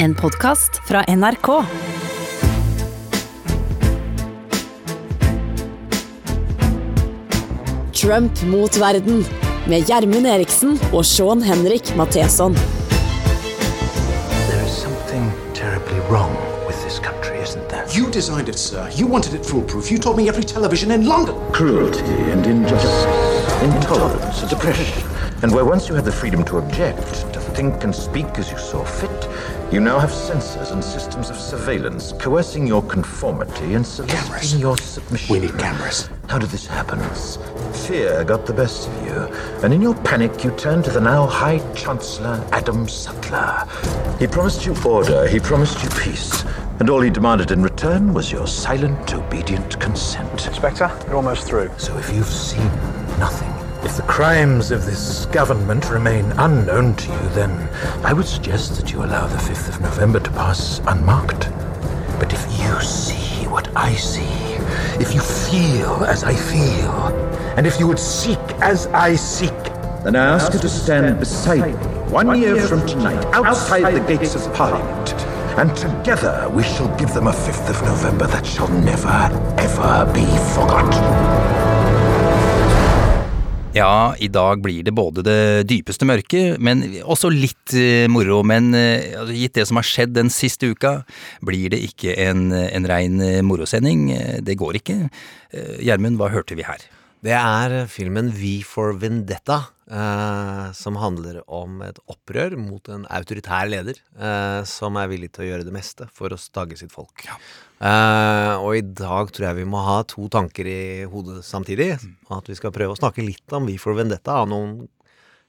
En podkast fra NRK. Trump mot verden med Gjermund Eriksen og Sean Henrik Matheson. There is something terribly wrong with this country, isn't there? You designed it, sir. You wanted it foolproof. You told me every television in London. Cruelty and injustice, intolerance and oppression. And where once you had the freedom to object, think and speak as you saw fit, you now have sensors and systems of surveillance coercing your conformity and soliciting Cameras. your submission. We need cameras. How did this happen? Fear got the best of you, and in your panic you turned to the now High Chancellor Adam Sutler. He promised you order, he promised you peace, and all he demanded in return was your silent, obedient consent. Inspector, you're almost through. So if you've seen nothing, if the crimes of this government remain unknown to you, then I would suggest that you allow the 5th of November to pass unmarked. But if you see what I see, if you feel as I feel, and if you would seek as I seek, then I ask you to stand beside me one year from tonight outside the gates of Parliament. And together we shall give them a 5th of November that shall never, ever be forgotten. Ja, i dag blir det både det dypeste mørket, men også litt eh, moro. Men eh, altså, gitt det som har skjedd den siste uka, blir det ikke en, en rein eh, morosending. Det går ikke. Gjermund, hva hørte vi her? Det er filmen V for Vendetta, eh, som handler om et opprør mot en autoritær leder eh, som er villig til å gjøre det meste for å stagge sitt folk. Eh, og i dag tror jeg vi må ha to tanker i hodet samtidig. At vi skal prøve å snakke litt om Vi for Vendetta av noen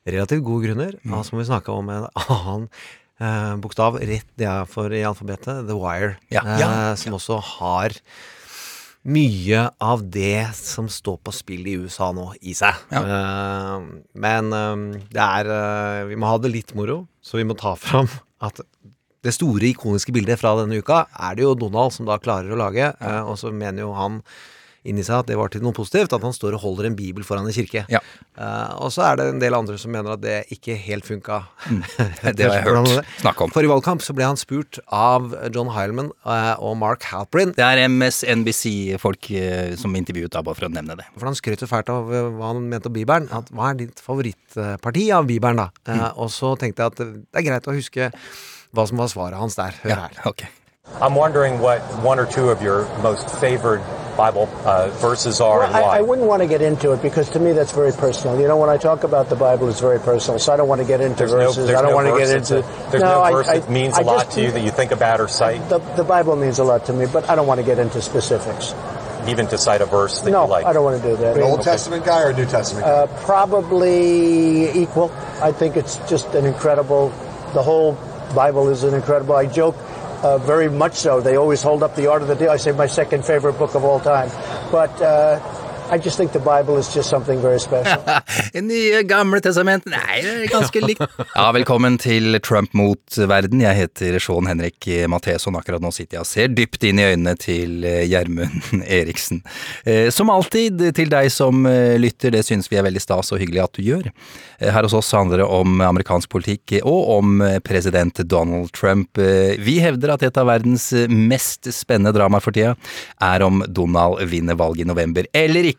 relativt gode grunner. Og så må vi snakke om en annen eh, bokstav rett der for i alfabetet, The Wire, Ja, ja, som også har mye av det som står på spill i USA nå, i seg. Eh, men uh, det er uh, Vi må ha det litt moro, så vi må ta fram at det store ikoniske bildet fra denne uka er det jo Donald som da klarer å lage, og så mener jo han inni seg at det var til noe positivt, at han står og holder en bibel foran en kirke. Ja. Uh, og så er det en del andre som mener at det ikke helt funka. Det har jeg hørt snakke om. For i valgkamp så ble han spurt av John Heilman uh, og Mark Halprin Det er MSNBC-folk uh, som intervjuet da, bare for å nevne det. For han skrøt jo fælt av eh, hva han mente om Bibelen. At, hva er ditt favorittparti av Bibelen, da? Mm. og så tenkte jeg at det er greit å huske hva som var svaret hans der. Hør her. ok. I'm wondering what one or two of your most favored Bible uh, verses are and I, why. I wouldn't want to get into it because to me that's very personal. You know, when I talk about the Bible, it's very personal. So I don't want to get into there's verses. there's I don't no want to get into. a- there's no, no verse I- that means I a lot just- to you that you think about or cite, The, the Bible means a lot to me, but I don't want to get into specifics. even to cite a verse that no, you like. I don't want to do that. Old Testament guy or New Testament guy? Uh, probably equal. I think it's just an incredible. The whole Bible is an incredible. I joke. Uh, very much so. They always hold up the Art of the Deal. I say my second favorite book of all time, but uh, I just think the Bible is just something very special. Nye Gamle Testament Nei, det er ganske likt. Ja, velkommen til Trump mot verden. Jeg heter Sean Henrik Matheson. Akkurat nå sitter jeg og ser dypt inn i øynene til eh, Gjermund Eriksen. Eh, Som alltid, til deg som eh, lytter, det synes vi er veldig stas og hyggelig at du gjør. Eh, Her hos oss handler det om amerikansk politikk og om eh, president Donald Trump. Eh, Vi hevder at et av verdens eh, mest spennende dramaer for tida er om Donald vinner valget i november eller ikke,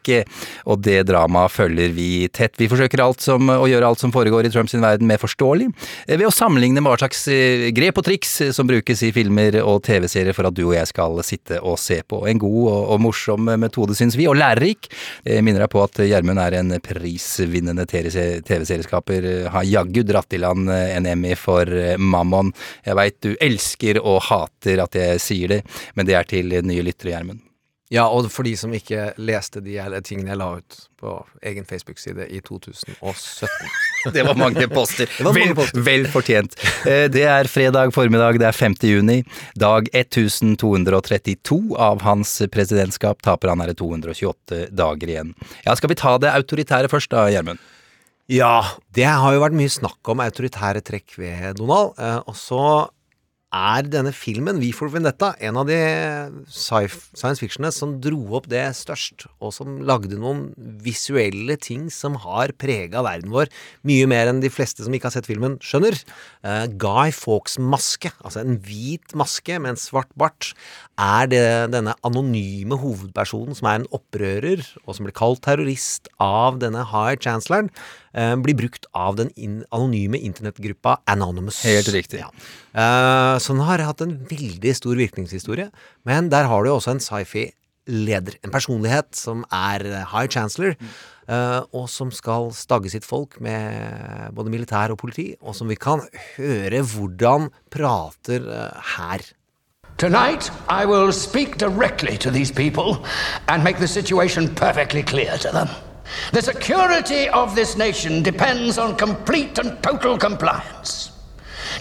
og det dramaet følger vi tett. Vi forsøker som, å gjøre alt som foregår i Trumps verden mer forståelig, eh, ved å sammenligne med hva slags eh, grep og triks eh, som brukes i filmer og TV-serier for at du og jeg skal sitte og se på. En god og, og morsom metode, syns vi, og lærerik. Jeg minner deg på at Gjermund er en prisvinnende TV-serieskaper, har jaggu dratt i land en Emmy for Mammon. Jeg veit du elsker og hater at jeg sier det, men det er til nye lyttere, Gjermund. Ja, og for de som ikke leste de her tingene jeg la ut på egen Facebook-side i 2017. Det var mange poster. var mange poster. vel fortjent. Eh, Det er fredag formiddag, det er 5. juni. Dag 1232 av hans presidentskap. Taper han er det 228 dager igjen. Ja, Skal vi ta det autoritære først da, Gjermund? Ja, det har jo vært mye snakk om autoritære trekk ved Donald, eh, og så er denne filmen, V for Vendetta, en av de science fictionene som dro opp det størst, og som lagde noen visuelle ting som har prega verden vår mye mer enn de fleste som ikke har sett filmen, skjønner. Uh, Guy Fawkes maske, altså en hvit maske med en svart bart, er det denne anonyme hovedpersonen som er en opprører, og som blir kalt terrorist av denne high chancelloren, uh, blir brukt av den in anonyme internettgruppa Anonymous. Helt riktig. Ja. Eh, så den har hatt en veldig stor virkningshistorie, men der har du jo også en sci-fi-leder. En personlighet som er high chancellor, uh, og som skal stagge sitt folk med både militær og politi, og som vi kan høre hvordan prater uh, her. Tonight, I will speak directly to these people and make the situation perfectly clear to them. The security of this nation depends on complete and total compliance.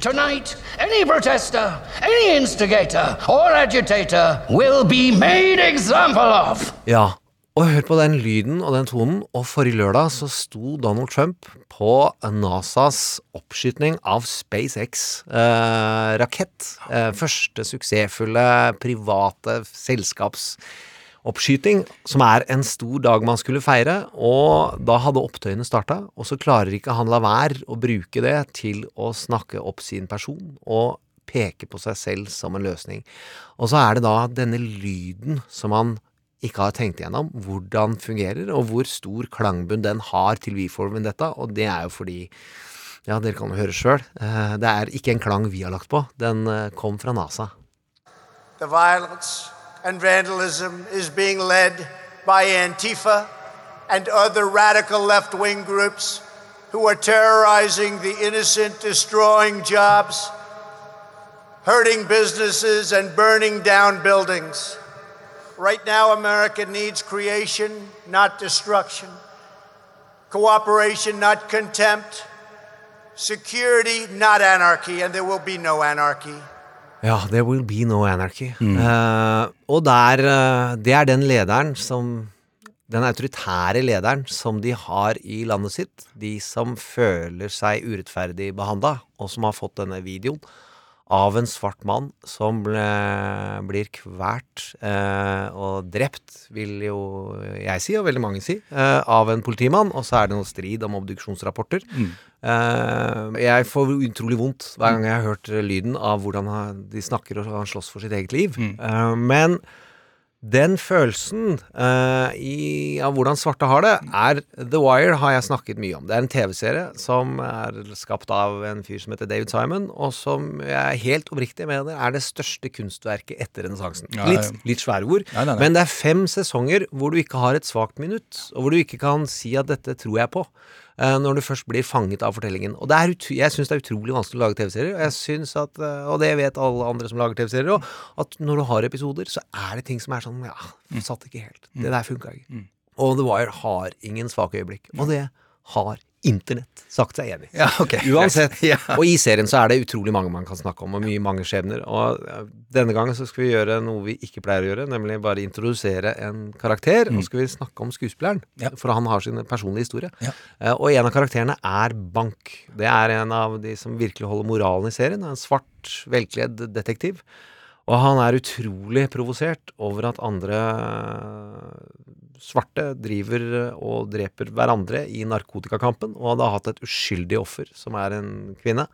Tonight, any protester, any instigator or agitator will be made example of. Ja, og hør på den lyden og den tonen. Og forrige lørdag så sto Donald Trump på NASAs oppskytning av SpaceX-rakett. Eh, første suksessfulle private selskapsoppskyting, som er en stor dag man skulle feire. Og da hadde opptøyene starta, og så klarer ikke han la være å bruke det til å snakke opp sin person. og peke på seg selv som en løsning. Og så er det da denne lyden som han ikke har tenkt igjennom hvordan fungerer, og hvor stor klangbunn den har til V-formen dette, og det er jo fordi ja, dere kan jo høre sjøl. Det er ikke en klang vi har lagt på. Den eh, kom fra NASA. The violence and vandalism is being led by Antifa and other radical left wing groups who are terrorizing the innocent, destroying jobs, hurting businesses, and burning down buildings. Right now, America needs creation, not destruction, cooperation, not contempt, security, not anarchy, and there will be no anarchy. Ja, there will be no anarchy. Eh, og der uh, Det er den lederen som Den autoritære lederen som de har i landet sitt. De som føler seg urettferdig behandla, og som har fått denne videoen av en svart mann som ble, blir kvert uh, og drept, vil jo jeg si, og veldig mange si, av en politimann. Og så er det noe strid om obduksjonsrapporter. Eh, jeg får utrolig vondt hver gang jeg har hørt lyden av hvordan han- de snakker og han slåss for sitt eget liv. Eh, men den følelsen uh, i, av hvordan svarte har det, er The Wire har jeg snakket mye om. Det er en TV-serie som er skapt av en fyr som heter David Simon, og som jeg helt oppriktig mener er det største kunstverket etter renessansen. Ja, ja. Litt, litt svære ord, Nei, nei, nei. men det er fem sesonger hvor du ikke har et svakt minutt, og hvor du ikke kan si at dette tror jeg på. Eh, Når du først blir fanget av fortellingen. Og det er jeg syns det er utrolig vanskelig å lage TV-serier. Og jeg synes at, eh, og det vet alle andre som lager TV-serier òg, at når du har episoder, så er det ting som er sånn Ja, satt ikke helt. Det der funka ikke. Og The Wire har ingen svake øyeblikk. Og det har Internett sagt seg enig. Ja, ok. Uansett. Ja. Og i serien så er det utrolig mange man kan snakke om, og mye mange skjebner. Og denne gangen så skal vi gjøre noe vi ikke pleier å gjøre, nemlig bare introdusere en karakter, og så skal vi snakke om skuespilleren. Ja. For han har sin personlige historie. Ja. Uh, Og en av karakterene er Bank. Det er en av de som virkelig holder moralen i serien. En svart, velkledd detektiv. Og han er utrolig provosert over at andre svarte driver og dreper hverandre i narkotikakampen, og hadde hatt et uskyldig offer, som er en kvinne.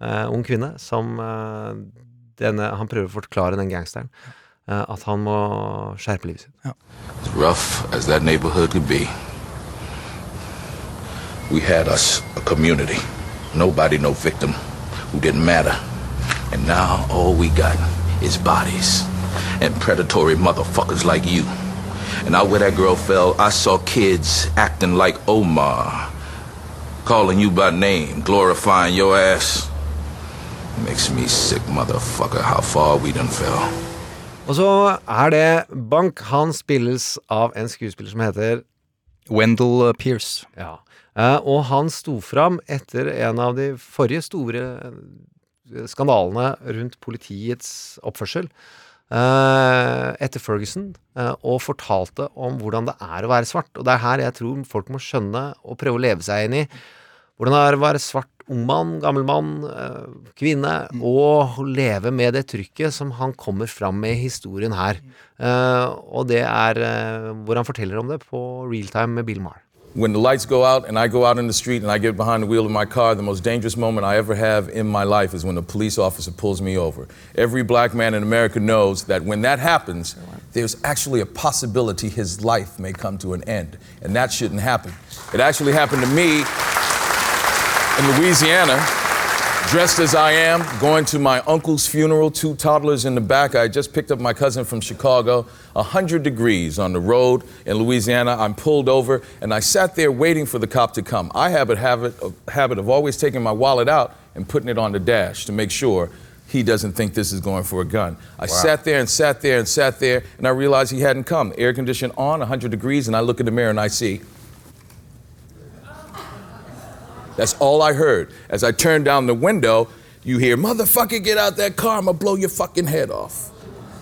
eh, ung kvinne, som eh, denne, Han prøver å forklare den gangsteren eh, at han må skjerpe livet sitt. As rough as that neighborhood could be, we had us a community. Nobody, no victim who didn't matter. And now all we got is bodies and predatory motherfuckers like you. And out where that girl fell, I saw kids acting like Omar, calling you by name, glorifying your ass. Makes me sick, motherfucker, how far we done fell. Og så er det Bank. Han spilles av en skuespiller som heter Wendell Pierce. Ja. Eh, og han sto fram etter en av de forrige store eh, skandalene rundt politiets oppførsel. Eh, etter Ferguson, eh, og fortalte om hvordan det er å være svart. Og det er her jeg tror folk må skjønne og prøve å leve seg inn i hvordan det er å være svart ung mann, gammel mann, eh, kvinne, og leve med det trykket som han kommer fram med i historien her. Og det er hvor han forteller om det på realtime med Bill Maher. When the lights go out and I go out in the street and I get behind the wheel of my car, the most dangerous moment I ever have in my life is when a police officer pulls me over. Every black man in America knows that when that happens, there's actually a possibility his life may come to an end. And that shouldn't happen. It actually happened to me in Louisiana, dressed as I am, going to my uncle's funeral, two toddlers in the back. I just picked up my cousin from Chicago, 100 degrees on the road in Louisiana. I'm pulled over, and I sat there waiting for the cop to come. I have a habit of, habit of always taking my wallet out and putting it on the dash to make sure he doesn't think this is going for a gun. I sat there and sat there and sat there, and I realized he hadn't come. Air condition on, 100 degrees, and I look in the mirror and I see That's all I heard. As I turned down the window, you hear, motherfucker, get out that car, I'm gonna blow your fucking head off.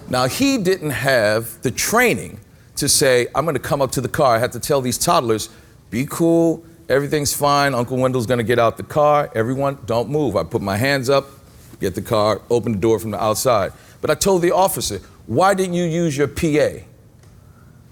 Now, he didn't have the training to say, I'm gonna come up to the car. I had to tell these toddlers, be cool, everything's fine, Uncle Wendell's gonna get out the car, everyone, don't move. I put my hands up, get the car, open the door from the outside. But I told the officer, why didn't you use your PA?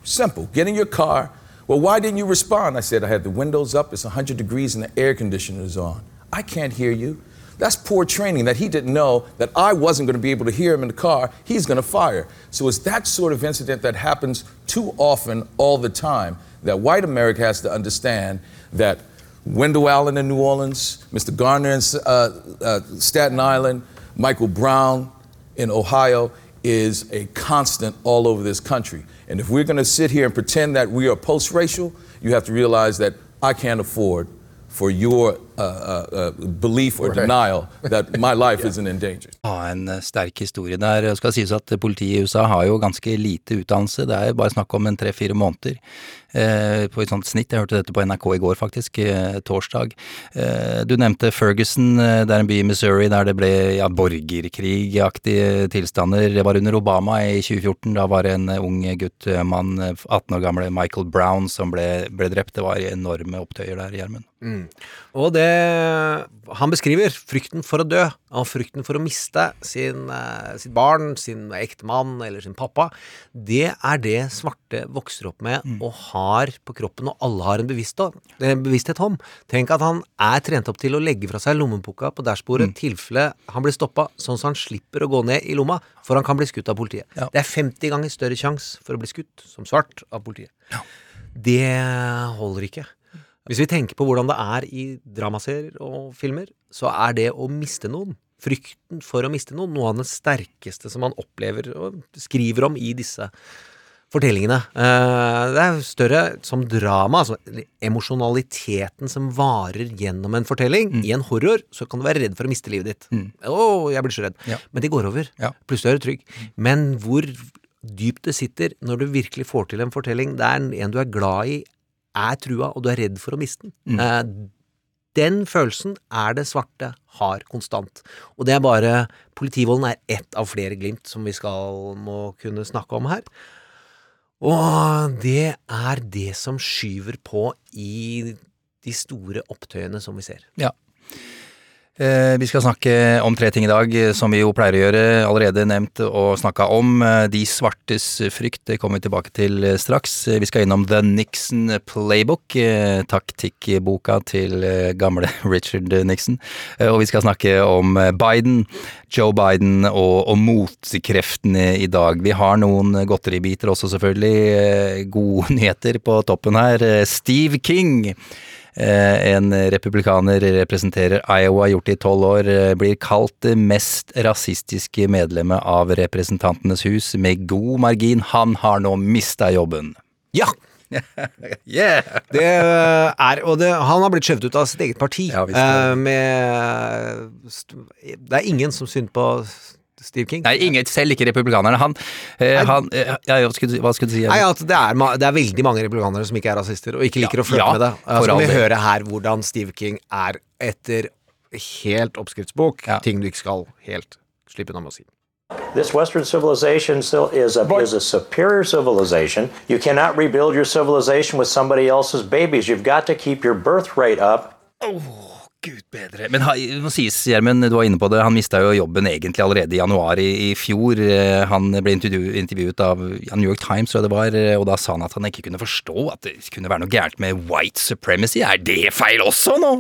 Simple. Get in your car. Well, why didn't you respond? I said, I had the windows up, it's 100 degrees, and the air conditioner is on. I can't hear you. That's poor training that he didn't know that I wasn't going to be able to hear him in the car. He's going to fire. So it's that sort of incident that happens too often, all the time, that white America has to understand that Wendell Allen in New Orleans, Mr. Garner in uh, uh, Staten Island, Michael Brown in Ohio is a constant all over this country. And if we're going to sit here and pretend that we are post racial, you have to realize that I can't afford for your uh, uh, uh, belief or denial that my life isn't in danger. Ha en eh, sterk historie der. Det skal sies at politiet i USA har jo ganske lite utdannelse. Det er bare snakk om en tre-fire måneder eh, på et sånt snitt. Jeg hørte dette på NRK i går, faktisk. Eh, torsdag. Eh, du nevnte Ferguson. Eh, det er en by i Missouri der det ble ja, borgerkrigaktige tilstander. Det var under Obama i 2014. Da var det en eh, ung gutt, mann, eh, 18 år gamle Michael Brown, som ble, ble drept. Det var enorme opptøyer der, Gjermund. Mm. Og det han beskriver, frykten for å dø, og frykten for å miste sin, eh, sitt barn, sin ektemann eller sin pappa, det er det svarte vokser opp med og har på kroppen, og alle har en bevissthet, en bevissthet om. Tenk at han er trent opp til å legge fra seg lommeboka på dashbordet, tilfelle han blir stoppa, sånn at han slipper å gå ned i lomma, for han kan bli skutt av politiet. Det er 50 ganger større sjanse for å bli skutt som svart av politiet. Det holder ikke. Hvis vi tenker på hvordan det er i dramaserier og filmer, så er det å miste noen, frykten for å miste noen, noe av det sterkeste som man opplever og skriver om i disse fortellingene. Eh, Det er større som drama, altså emosjonaliteten som varer gjennom en fortelling. I en horror så kan du være redd for å miste livet ditt. Å, jeg blir så redd. Ja. Men det går over. Plutselig er du trygg. Men hvor dypt det sitter når du virkelig får til en fortelling der en du er glad i, er trua, og du er redd for å miste den. Mm. den følelsen er det svarte har konstant. Og det er bare Politivolden er ett av flere glimt som vi skal må kunne snakke om her. Og det er det som skyver på i de store opptøyene som vi ser. Ja. Eh, Vi skal snakke om tre ting i dag, eh, som vi jo pleier å gjøre. Allerede nevnt og snakka om. eh, De svartes frykt, det kommer vi tilbake til straks. Vi skal innom The Nixon Playbook, taktikkboka til gamle Richard Nixon. Og vi skal snakke om Biden, Joe Biden og, og motkreftene i dag. Vi har noen godteribiter også, selvfølgelig. Gode nyheter på toppen her. Steve King. Eh, En republikaner representerer Iowa, gjort det i tolv år, eh, blir kalt det mest rasistiske medlemmet av Representantenes hus, med god margin. Han har nå mista jobben. Ja! yeah! Det er, og det, han har blitt skjøvet ut av sitt eget parti. Ja, eh, med, det er ingen som synd på Steve King. Nei, ingen, selv ikke republikanerne. Han, eh, han eh, ja, hva, skulle, du- hva skulle du si? Nei, at det er, det er veldig mange republikanere som ikke er rasister, og ikke liker å flørte ja, med det. Så kan vi høre her hvordan Steve King er etter helt oppskriftsbok. Ting du ikke skal helt slippe unna med å si. This Western civilization still is a, is a superior civilization. You cannot rebuild your civilization with somebody else's babies. You've got to keep your birth rate up. Gud bedre. Men det må sies, Gjermund, du var inne på det, han mista jo jobben egentlig allerede i januar i, i fjor. Eh, Han ble intervju, intervjuet av ja, New York Times, tror jeg det var, eh, og da sa han at han ikke kunne forstå at det kunne være noe gærent med white supremacy. Er det feil også nå?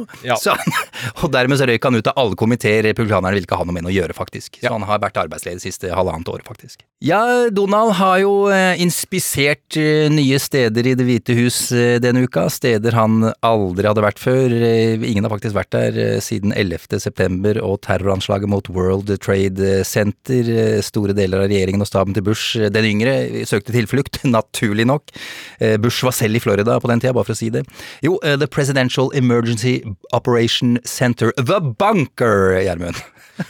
Så han, og dermed så røyk han ut av alle komiteer. Republikanerne ville ikke ha noe med å gjøre, faktisk. Så han har vært arbeidsledig siste halvannet året, faktisk. Ja, Donald har jo eh, inspisert nye steder i Det hvite hus denne uka. Steder han aldri hadde vært før. Ingen har faktisk vært der eh, siden 11. september og terroranslaget mot World Trade Center. Eh, Store deler av regjeringen og staben til Bush eh, den yngre søkte tilflukt, naturlig nok. Bush var selv i Florida på den tida, bare for å si det. Jo, The Presidential Emergency Operation Center, The Bunker, Gjermund.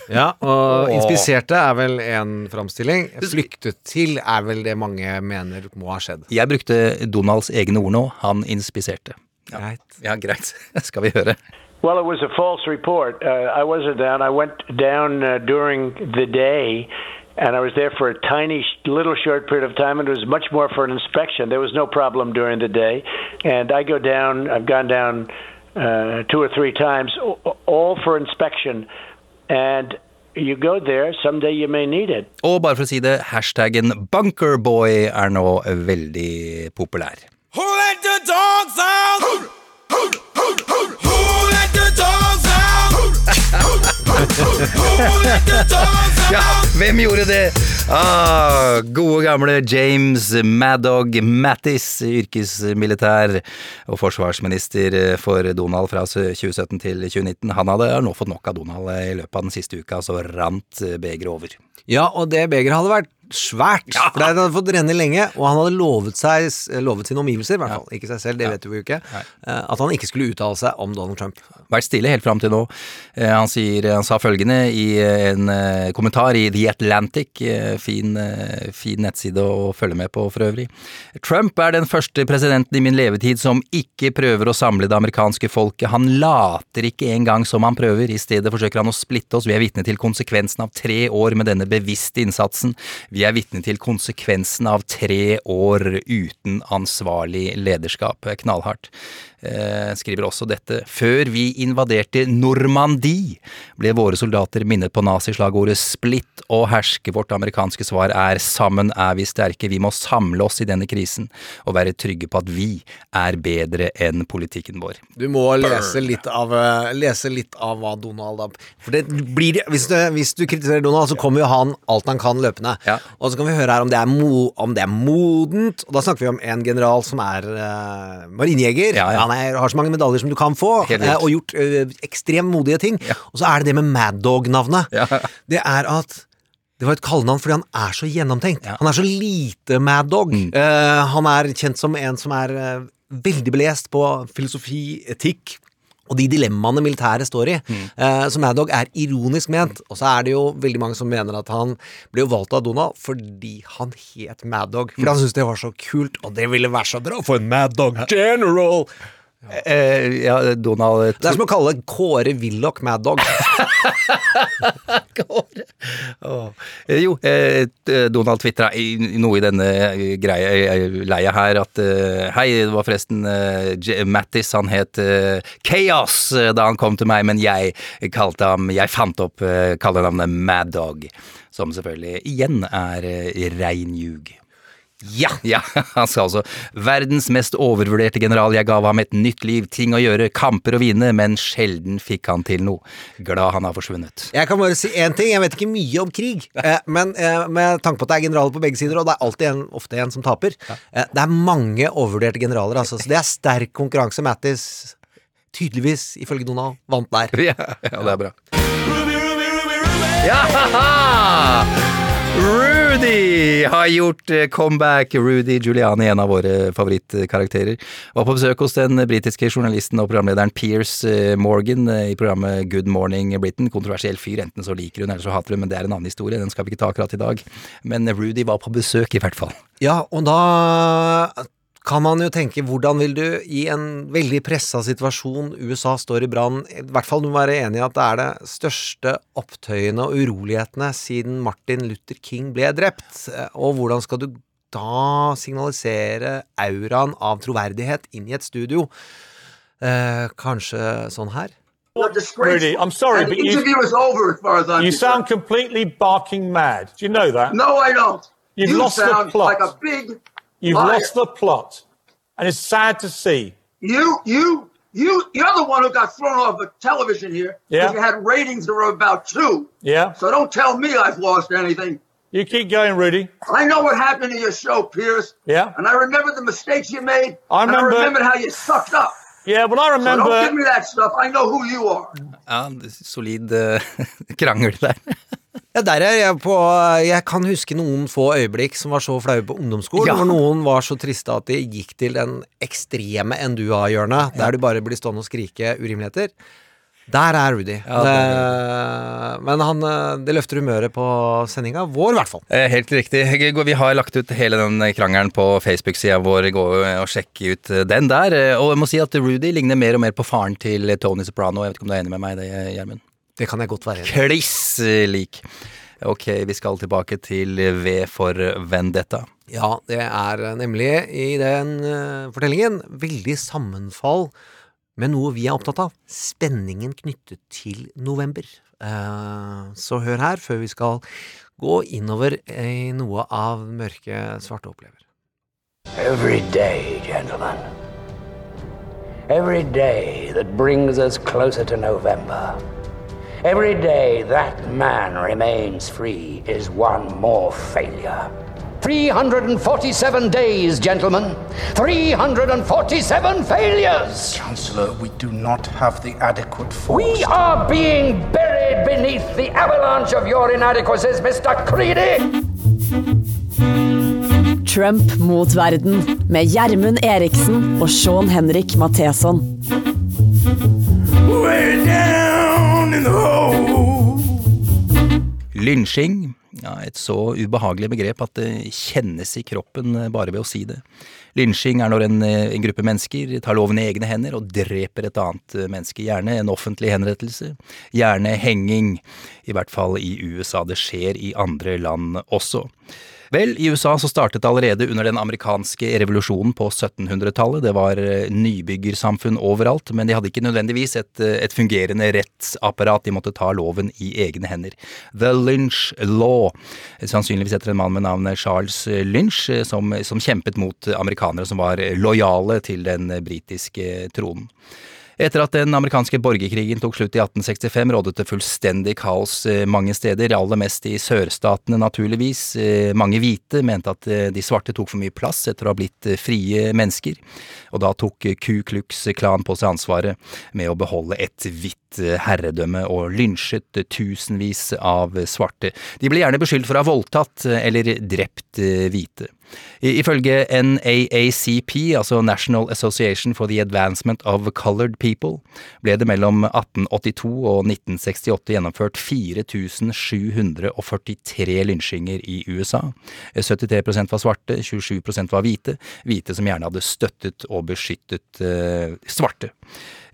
Ja, og inspiserte er vel en framstilling. Flyktet til er vel det mange mener må ha skjedd. Jeg brukte Donalds egne ord nå, han inspiserte. Ja. Greit. Ja, greit. Skal vi høre. Well, it was a false report. Uh, I wasn't down. I went down uh, during the day, and I was there for a tiny, little short period of time, and it was much more for an inspection. There was no problem during the day, and I go down. I've gone down uh, two or three times, all for inspection, and. You go there, someday you may need it. Og bare for å si det, hashtaggen Bunkerboy er nå veldig populær. Who let the dogs out? Ja, hvem gjorde det? Ah, gode gamle James Maddog Mattis, yrkesmilitær og forsvarsminister for Donald fra 2017 til 2019. Han hadde nå fått nok av Donald i løpet av den siste uka, så rant begeret over. Ja, og det begeret hadde vært svært, for det hadde fått renne lenge, og han hadde lovet, seg, lovet sine omgivelser, i hvert fall, ikke seg selv, det vet vi jo ikke, eh, at han ikke skulle uttale seg om Donald Trump. Vært stille helt fram til nå. Eh, Han, sier, han sa følgende i en eh, kommentar i The Atlantic, eh, fin, eh, fin nettside å følge med på for øvrig. Trump er den første presidenten i min levetid som ikke prøver å samle det amerikanske folket. Han later ikke engang som han prøver, i stedet forsøker han å splitte oss. Vi er vitne til konsekvensen av tre år med denne bevisste innsatsen. Vi er vitne til konsekvensen av tre år uten ansvarlig lederskap. Knallhardt. Eh, skriver også dette. Før vi invaderte Normandie, ble våre soldater minnet på nazislagordet 'splitt og herske'. Vårt amerikanske svar er 'sammen er vi sterke'. Vi må samle oss i denne krisen og være trygge på at vi er bedre enn politikken vår. Du må lese litt av, eh, lese litt av hva Donald da For det blir hvis du, hvis du kritiserer Donald, så kommer jo han alt han kan løpende. Og så kan vi høre her om det er, mo, om det er modent. Og da snakker vi om en general som er uh, marinjeger. Han er, har så mange medaljer som du kan få, eh, og gjort ø, ekstremt modige ting. Og så er det det med Mad Dog-navnet. Det er at det var et kallenavn fordi han er så gjennomtenkt. Han er så lite Mad Dog. Eh, han er kjent som en som er uh, veldig belest på filosofi, etikk. Og de dilemmaene militæret står i. Eh, så Mad Dog er ironisk ment. Og så er det jo veldig mange som mener at han ble jo valgt av Donald fordi han het Mad Dog. Fordi han syntes det var så kult, og det ville være så bra for en Mad Dog General! Eh, ja, Donald Det er som å kalle Kåre Willoch Mad Dog. Åh. Eh, Jo, eh, Donald tvitra noe i denne eh, greia, eh, leia her at eh, Hei, det var forresten eh, Mattis, han het eh, Chaos eh, da han kom til meg, men jeg kalte ham Jeg fant opp eh, kallenavnet Mad Dog, som selvfølgelig igjen er eh, rein ljug. Ja, ja, han sa altså verdens mest overvurderte general, jeg gav ham et nytt liv, ting å gjøre, kamper å vinne, men sjelden fikk han til noe. Glad han har forsvunnet. Jeg kan bare si én ting, jeg vet ikke mye om krig, eh, men eh, med tanke på at det er generaler på begge sider, og det er alltid en, ofte en som taper eh, Det er mange overvurderte generaler, altså, så det er sterk konkurranse. Mattis, tydeligvis, ifølge Donald, vant der. Ja, ja det er bra. Ja! Rudy har gjort eh, comeback. Rudy Giuliani, en av våre favorittkarakterer, var på besøk hos den britiske journalisten og programlederen Piers eh, Morgan eh, i programmet Good Morning Britain. Kontroversiell fyr, enten så liker hun eller så hater hun, men det er en annen historie. Den skal vi ikke ta akkurat i dag. Men Rudy var på besøk, i hvert fall. Ja, og da kan man jo tenke hvordan vil du i en veldig pressa situasjon, USA står i brann, i hvert fall du må være enig i at det er det største opptøyene og urolighetene siden Martin Luther King ble drept, og hvordan skal du da signalisere auraen av troverdighet inn i et studio? Eh, kanskje sånn her? Rudy, I'm sorry, but you- is over as far as I'm You sound completely barking mad. Do you know that? No, I don't. You've you lost the plot. like a big You've liar. lost the plot. And it's sad to see. You, you, you, you're the one who got thrown off the television here. Yeah. because You had ratings that were about two. Yeah? So don't tell me I've lost anything. You keep going, Rudy. I know what happened to your show, Pierce. Yeah? And I remember the mistakes you made. I And remember- I remember how you sucked up. Yeah, well, I remember. So remember. don't give me that stuff. I know who you are. Ja, solid eh, krangel der. Ja, der er jeg på Jeg kan huske noen få øyeblikk som var så flaue på ungdomsskolen, Ja. hvor noen var så triste at de gikk til den ekstreme endua-hjørnet, der du bare blir stående og skrike urimeligheter. Der er Rudy. Ja, det, men han, eh, det løfter humøret på sendinga vår, i hvert fall. Eh, Helt riktig. Vi har lagt ut hele den krangelen på Facebook-sida vår. Gå og sjekke ut den der. Eh, Og jeg må si at Rudy ligner mer og mer på faren til Tony Soprano. Jeg vet ikke om du er enig med meg i det, Gjermund? Det kan jeg godt være enig i. Kliss lik. Ok, vi skal tilbake til V for Vendetta. Ja, det er nemlig i den eh, fortellingen veldig sammenfall med noe vi er opptatt av. Spenningen knyttet til november. Eh, så hør her, før vi skal gå innover i noe av mørke svarte opplever. Every day, gentlemen. Every day that brings us closer to November. Every day that man remains free is one more failure. 347 days, gentlemen. 347 failures. Chancellor, we do not have the adequate force. We are being buried beneath the avalanche of your inadequacies, Mr. Creedy. Trump mot verden med Gjermund Eriksen og Sean Henrik Matheson. Lynsjing. Ja, et så ubehagelig begrep at det kjennes i kroppen eh, bare ved å si det. Lynsjing er når en, eh, en gruppe mennesker tar loven i egne hender og dreper et annet eh, menneske. Gjerne en offentlig henrettelse. Gjerne henging. I hvert fall i USA. Det skjer i andre land også. Vel, i USA så startet det allerede under den amerikanske revolusjonen på 1700-tallet. Det var eh, nybyggersamfunn overalt, men de hadde ikke nødvendigvis et, eh, et fungerende rettsapparat. De måtte ta loven i egne hender. The Lynch Law, sannsynligvis etter en mann med navnet Charles Lynch, eh, som, som kjempet mot amerikanere som var lojale til den britiske tronen. Etter at den amerikanske borgerkrigen tok slutt i 1865, rådet det fullstendig kaos eh, mange steder, aller mest i sørstatene naturligvis. Eh, Mange hvite mente at eh, de svarte tok for mye plass etter å ha blitt frie mennesker, og da tok Ku Klux Klan på seg ansvaret med å beholde et hvitt herredømme og lynsjet tusenvis av svarte. De ble gjerne beskyldt for å ha voldtatt eller drept hvite. Ifølge NAACP, altså National Association for the Advancement of Colored People, ble det mellom 1882 og 1968 gjennomført 4743 lynsjinger i USA. 73% var svarte, 27% var hvite, hvite som gjerne hadde støttet og beskyttet eh, svarte.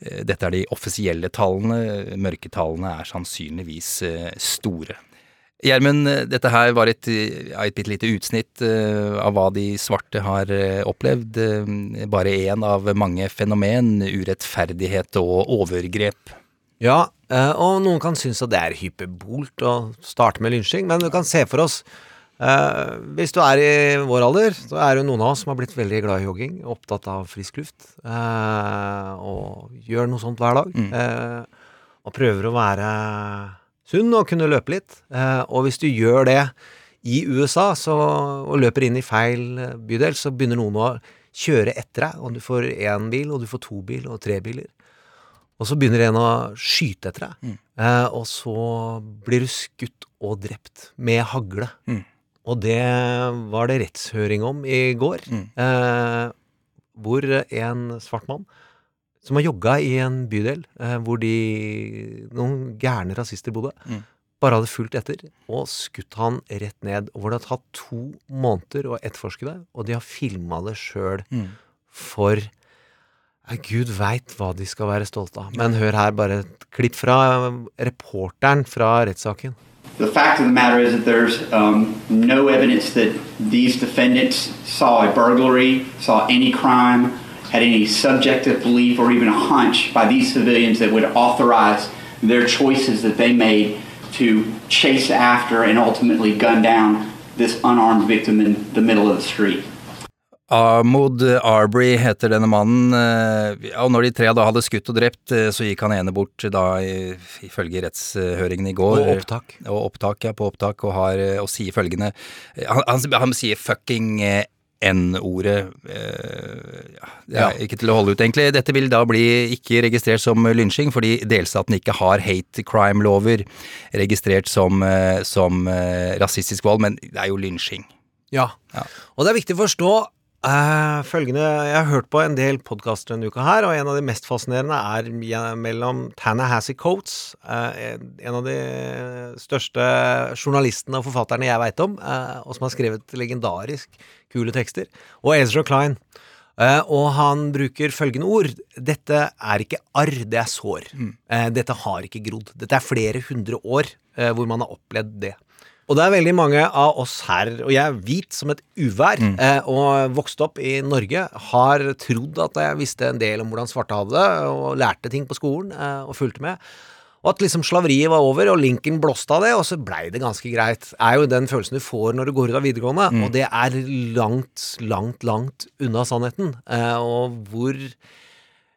Eh, Dette er de offisielle tallene, mørketallene er sannsynligvis eh, store. Gjermund, dette her var et, et bitte lite utsnitt eh, av hva de svarte har eh, opplevd. Eh, Bare én av mange fenomen, urettferdighet og overgrep. Ja, og noen kan synes at det er hyperbolt å starte med lynsjing, men du kan se for oss Uh, Hvis du er i vår alder, så er det noen av oss som har blitt veldig glad i jogging, opptatt av frisk luft, Uh, og gjør noe sånt hver dag. eh, og prøver å være sunn og kunne løpe litt. Eh, og hvis du gjør det i USA så, og løper inn i feil eh, bydel, så begynner noen å kjøre etter deg, og du får én bil, og du får to bil, og tre biler. Og så begynner en å skyte etter deg, mm. og så blir du skutt og drept med hagle. Og det var det rettshøring om i går, eh, hvor en svart mann som har jogga i en bydel eh, hvor de, noen gærne rasister bodde, Mm. bare hadde fulgt etter og skutt han rett ned. Og hvor det har tatt to måneder å etterforske det, og de har filma det sjøl Mm. for eh, Gud veit hva de skal være stolte av. Men hør her bare et klipp fra reporteren fra rettssaken. The fact of the matter is that there's um, no evidence that these defendants saw a burglary, saw any crime, had any subjective belief or even a hunch by these civilians that would authorize their choices that they made to chase after and ultimately gun down this unarmed victim in the middle of the street. Ahmod Arbery heter denne mannen, eh, og når de tre da hadde skutt og drept, eh, så gikk han ene bort da ifølge rettshøringen i går. Og opptak. Og opptak, ja, på opptak, og, har, eh, og sier følgende Han, han, han sier fucking eh, N-ordet. eh, ja, ikke til å holde ut, egentlig. Dette vil da bli ikke registrert som lynsjing, fordi delstaten ikke har hate crime-lover registrert som, eh, som eh, rasistisk vold, men det er jo lynsjing. Ja. Og det er viktig å forstå eh, følgende Jeg har hørt på en del podkaster denne uka her, og en av de mest fascinerende er mellom mellom Tanahassie Coates, eh, en av de største journalistene og forfatterne jeg veit om, eh, og som har skrevet legendarisk kule tekster, og Ezra Klein. Uh, og han bruker følgende ord. Dette er ikke arr, det er sår. Eh, dette har ikke grodd. Dette er flere hundre år uh, hvor man har opplevd det. Og det er veldig mange av oss her, og jeg er hvit som et uvær, eh, og vokste opp i Norge, har trodd at jeg visste en del om hvordan svarte hadde det, og lærte ting på skolen, og fulgte med. Og at liksom slaveriet var over, og Lincoln blåste av det, og så blei det ganske greit. er jo den følelsen du får når du går ut av videregående, Mm. og det er langt, langt, langt unna sannheten. Eh, og hvor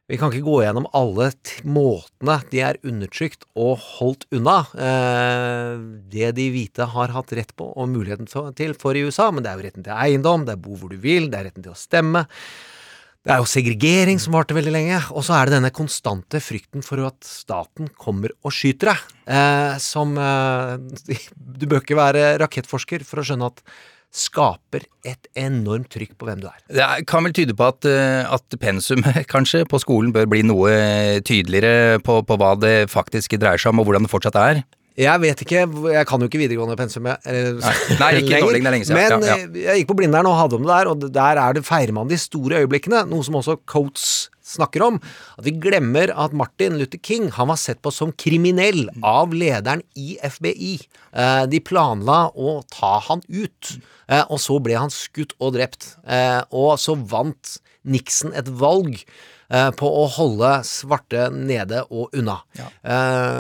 vi kan ikke gå gjennom alle måtene de er undertrykt og holdt unna. Eh, det de hvite har hatt rett på og muligheten til for i USA, men det er jo retten til eiendom, det er bo hvor du vil, det er retten til å stemme. Det er jo segregering som varte veldig lenge, og så er det denne konstante frykten for at staten kommer og skyter deg. Eh, som eh, Du bør ikke være rakettforsker for å skjønne at skaper et enormt trykk på hvem du er. Det kan vel tyde på at, eh, at pensum kanskje på skolen bør bli noe tydeligere på, på hva det faktisk dreier seg om, og hvordan det fortsatt er. Jeg vet ikke, jeg kan jo ikke videregående pensum jeg, eller, Nei, ikke lenger, det er lenge siden. Men Ja, ja. eh, jeg gikk på Blindern og hadde om det der, og der er det feirer man de store øyeblikkene, noe som også Coates snakker om. At vi glemmer at Martin Luther King han var sett på som kriminell av lederen i FBI. Eh, de planla å ta han ut, eh, og så ble han skutt og drept. Og så vant Nixon et valg på å holde svarte nede og unna. Ja.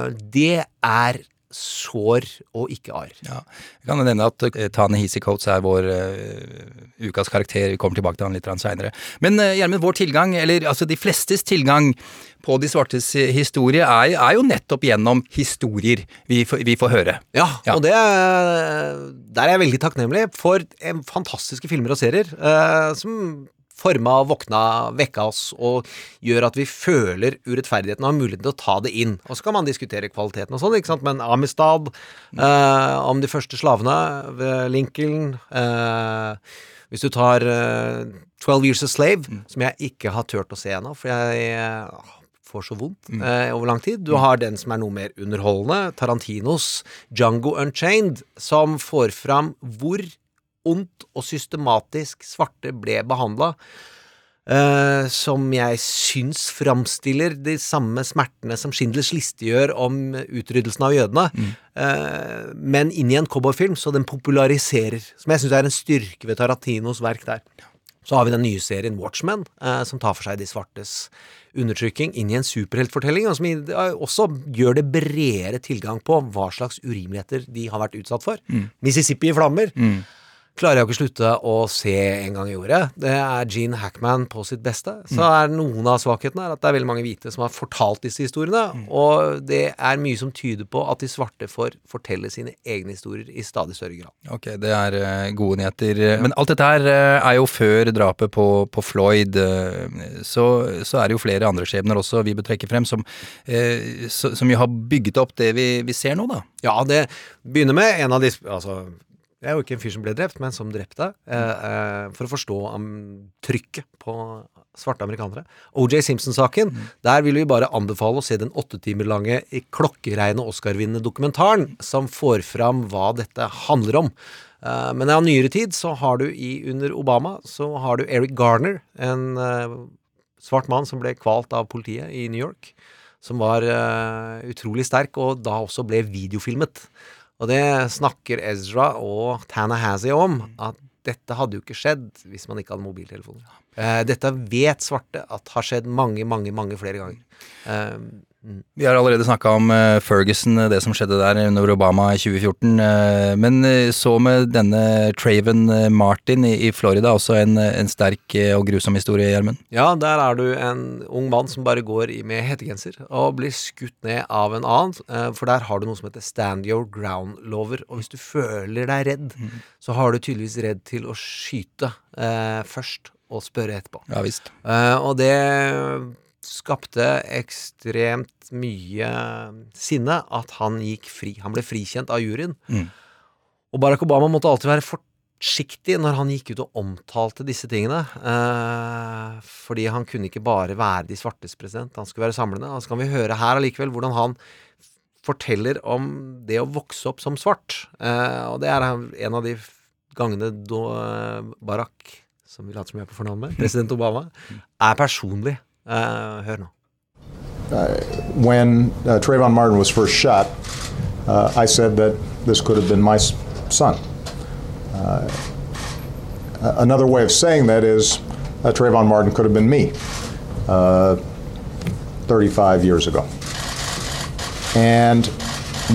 det er sår og ikke arr. Ja. Jeg kan nevne at uh, Tane Hisi Coates er vår uh, ukas karakter. Vi kommer tilbake til han litt seinere. Men uh, Gjermund, vår tilgang, eller altså de flestes tilgang på de svartes eh, historie, er, er jo nettopp gjennom historier vi, vi får høre. Ja, og det Der er jeg veldig takknemlig for eh, fantastiske filmer og serier eh, som forma, våkna, vekka oss og gjør at vi føler urettferdigheten og har muligheten til å ta det inn. Og så kan man diskutere kvaliteten og sånn, ikke sant, men Amistad, eh, om de første slavene, ved Lincoln eh, Hvis du tar eh, 12 Years a Slave, som jeg ikke har turt å se ennå, for jeg eh, får så vondt eh, over lang tid. Du har den som er noe mer underholdende, Tarantinos Django Unchained, som får fram hvor ondt og systematisk svarte ble behandla. Uh, som jeg syns framstiller de samme smertene som Schindlers liste gjør om utryddelsen av jødene, eh, men inn i en cowboyfilm, så den populariserer. Som jeg syns er en styrke ved Tarantinos verk der. Så har vi den nye serien Watchmen, uh, som tar for seg de svartes undertrykking inn i en superheltfortelling, og som eh, også gjør det bredere tilgang på hva slags urimeligheter de har vært utsatt for. Mm. Mississippi i flammer klarer jeg jo ikke slutte å se en gang i året. Det er Gene Hackman på sitt beste. Så Mm. er noen av svakhetene er at det er veldig mange hvite som har fortalt disse historiene, Mm. og det er mye som tyder på at de svarte får fortelle sine egne historier i stadig større grad. Ok, det er eh, gode nyheter. Men alt dette her eh, er jo før drapet på, på Floyd. eh, så, så er det jo flere andre skjebner også vi bør trekke frem, som, som jo har bygget opp det vi, vi ser nå, da. Ja, det begynner med en av de Altså, jeg er jo ikke en fyr som ble drept, men som drepte. Eh, eh, for å forstå trykket på svarte amerikanere. OJ Simpson-saken, der vil vi bare anbefale å se den åtte timer lange i klokkereine Oscar-vinnende dokumentaren som får fram hva dette handler om. Eh, men av nyere tid så har du i under Obama så har du Eric Garner, en eh, svart mann som ble kvalt av politiet i New York. Som var eh, utrolig sterk, og da også ble videofilmet. Og det snakker Ezra og Tanahassie om, at dette hadde jo ikke skjedd hvis man ikke hadde mobiltelefoner. Eh, dette vet svarte at har skjedd mange, mange, mange flere ganger. Mm. Vi har allerede snakka om eh, Ferguson, eh, det som skjedde der under Obama i 2014. eh, Men så med denne Traven Martin i Florida, også en, en sterk og grusom historie, Gjermund. Ja, der er du en ung mann som bare går i med hettegenser og blir skutt ned av en annen. For der har du noe som heter stand your ground-lover. Og hvis du føler deg redd, så har du tydeligvis redd til å skyte eh, først og spørre etterpå. Ja visst. Eh, og det skapte ekstremt mye sinne at han gikk fri. Han ble frikjent av juryen. Mm. Og Barack Obama måtte alltid være forsiktig når han gikk ut og omtalte disse tingene. Eh, fordi han kunne ikke bare være de svartes president, han skulle være samlende. Og så kan vi høre her allikevel hvordan han forteller om det å vokse opp som svart. Eh, og det er en av de gangene da Barack, som vi later som vi er på fornavn med, president Obama, er personlig. Eh, hør nå. Uh, when uh, Trayvon Martin was first shot, uh, I said that this could have been my son. Uh, another way of saying that is uh, Trayvon Martin could have been me uh, 35 years ago. And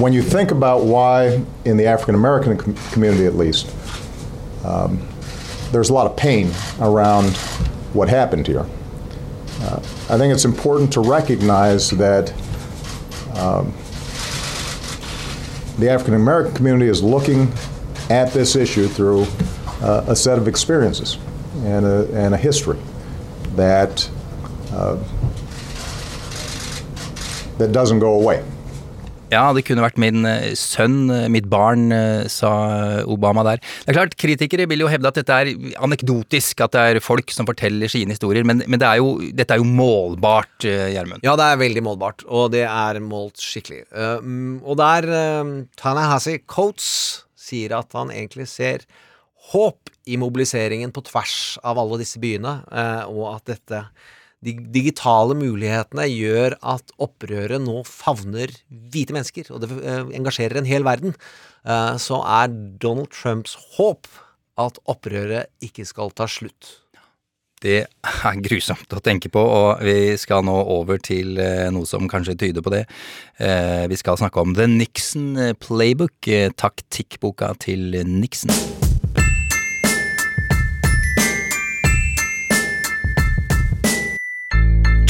when you think about why, in the African American com- community at least, um, there's a lot of pain around what happened here. Uh, I think it's important to recognize that um, the African American community is looking at this issue through uh, a set of experiences and a, and a history that uh, that doesn't go away. Ja, det kunne vært min eh, sønn, eh, mitt barn, eh, sa Obama der. Det er klart, Kritikere vil jo hevde at dette er anekdotisk, at det er folk som forteller sine historier, men, men det er jo, dette er jo målbart, Gjermund. Ja, det er veldig målbart, og det er målt skikkelig. Mm, og der Tanahasi Coates sier at han egentlig ser håp i mobiliseringen på tvers av alle disse byene, og at dette de digitale mulighetene gjør at opprøret nå favner hvite mennesker, og det uh, engasjerer en hel verden. Uh, så er Donald Trumps håp at opprøret ikke skal ta slutt. Det er grusomt å tenke på, og vi skal nå over til eh, noe som kanskje tyder på det. Eh, vi skal snakke om The Nixon Playbook, eh, taktikkboka til Nixon.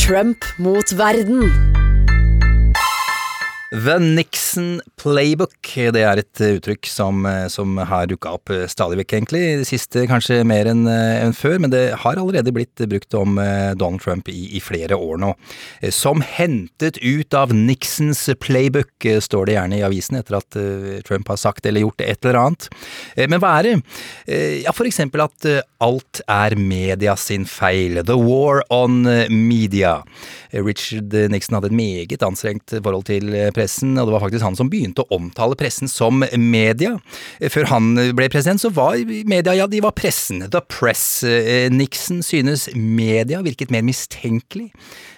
Trump mot verden. The Nixon Playbook, det er et uttrykk som, som har dukka opp stadig vekk, egentlig. Det siste kanskje mer enn en før, men det har allerede blitt brukt om eh, Donald Trump i, i flere år nå. Eh, Som hentet ut av Nixons playbook, eh, står det gjerne i avisen etter at eh, Trump har sagt eller gjort et eller annet. Eh, Men hva er det? Eh, Ja, for eksempel at eh, alt er media sin feil. The war on media. Richard Nixon hadde et meget anstrengt forhold til pressen, og det var faktisk han som begynte å omtale pressen som media. Før han ble president, så var media, ja, de var pressen. The press. Nixon synes media virket mer mistenkelig,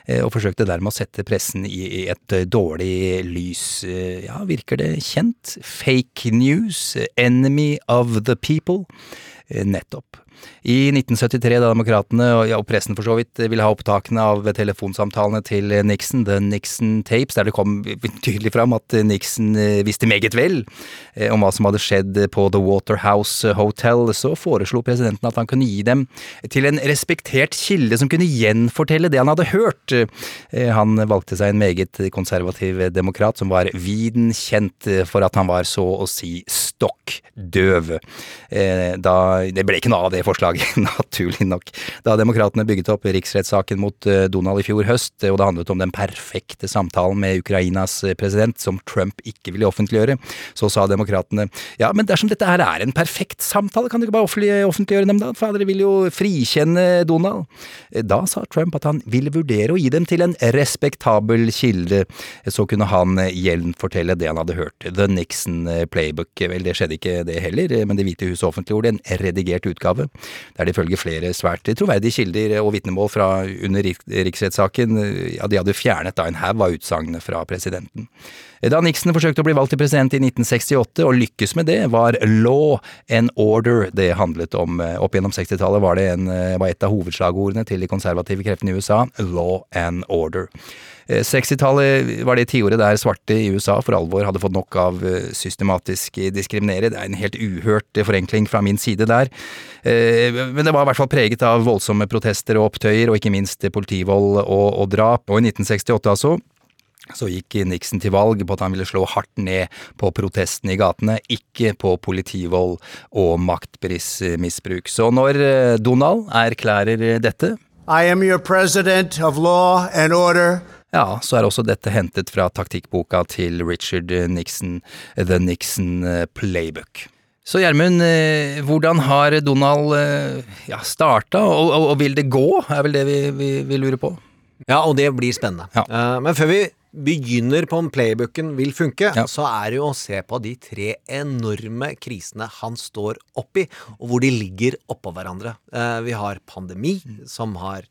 eh, og forsøkte dermed å sette pressen i et dårlig lys. Eh, Ja, virker det kjent? Fake news, enemy of the people. Eh, Nettopp. I 1973, da demokratene og, pressen for så vidt ville ha opptakene av telefonsamtalene til Nixon, The Nixon Tapes, der det kom tydelig fram at Nixon eh, visste meget vel eh, om hva som hadde skjedd på The Waterhouse Hotel, så foreslo presidenten at han kunne gi dem til en respektert kilde som kunne gjenfortelle det han hadde hørt. Eh, Han valgte seg en meget konservativ demokrat som var viden kjent for at han var så å si stokk døv. Eh, det ble ikke noe av det forslaget, naturlig nok. Da demokratene bygget opp riksrettssaken mot eh, Donald i fjor høst, og det handlet om den perfekte samtalen med Ukrainas eh, president, som Trump ikke ville offentliggjøre, så sa demokratene ja, men dersom dette her er en perfekt samtale, kan dere ikke bare offentliggjøre dem da? For dere vil jo frikjenne Donald. Eh, Da sa Trump at han ville vurdere å gi dem til en respektabel kilde, så kunne han eh, gjenfortelle det han hadde hørt. The Nixon eh, Playbook. Vel, det skjedde ikke det heller, eh, men Det hvite huset offentliggjorde en redigert utgave, der det ifølge flere svært troverdige kilder og vitnemål fra under rik- riksrettssaken, eh, ja, de hadde fjernet da en haug av utsagnene fra presidenten. Da Nixon forsøkte å bli valgt til president i 1968 og lykkes med det, var law and order det handlet om. Opp gjennom 60-tallet var det en, var et av hovedslagordene til de konservative kreftene i USA, law and order. 60-tallet var det tiåret der svarte i USA for alvor hadde fått nok av systematisk diskriminere. Det er en helt uhørt forenkling fra min side der. Men det var i hvert fall preget av voldsomme protester og opptøyer, og ikke minst politivold og, og drap. Og i 1968, altså, så gikk Nixon til valg på at han ville slå hardt ned på protestene i gatene, ikke på politivold og maktmisbruk. Så når Donald erklærer dette I am your president of law and order. Ja, så er også dette hentet fra taktikkboka til Richard Nixon, The Nixon Playbook. Så Gjermund, hvordan har Donald ja, starta, og, og, og, vil det gå, er vel det vi, vi, vi lurer på? Ja, og det blir spennende. Ja. Uh, men før vi begynner på om playbooken vil funke, ja. så er det jo å se på de tre enorme krisene han står oppi, og hvor de ligger oppå hverandre. Vi har pandemi, som har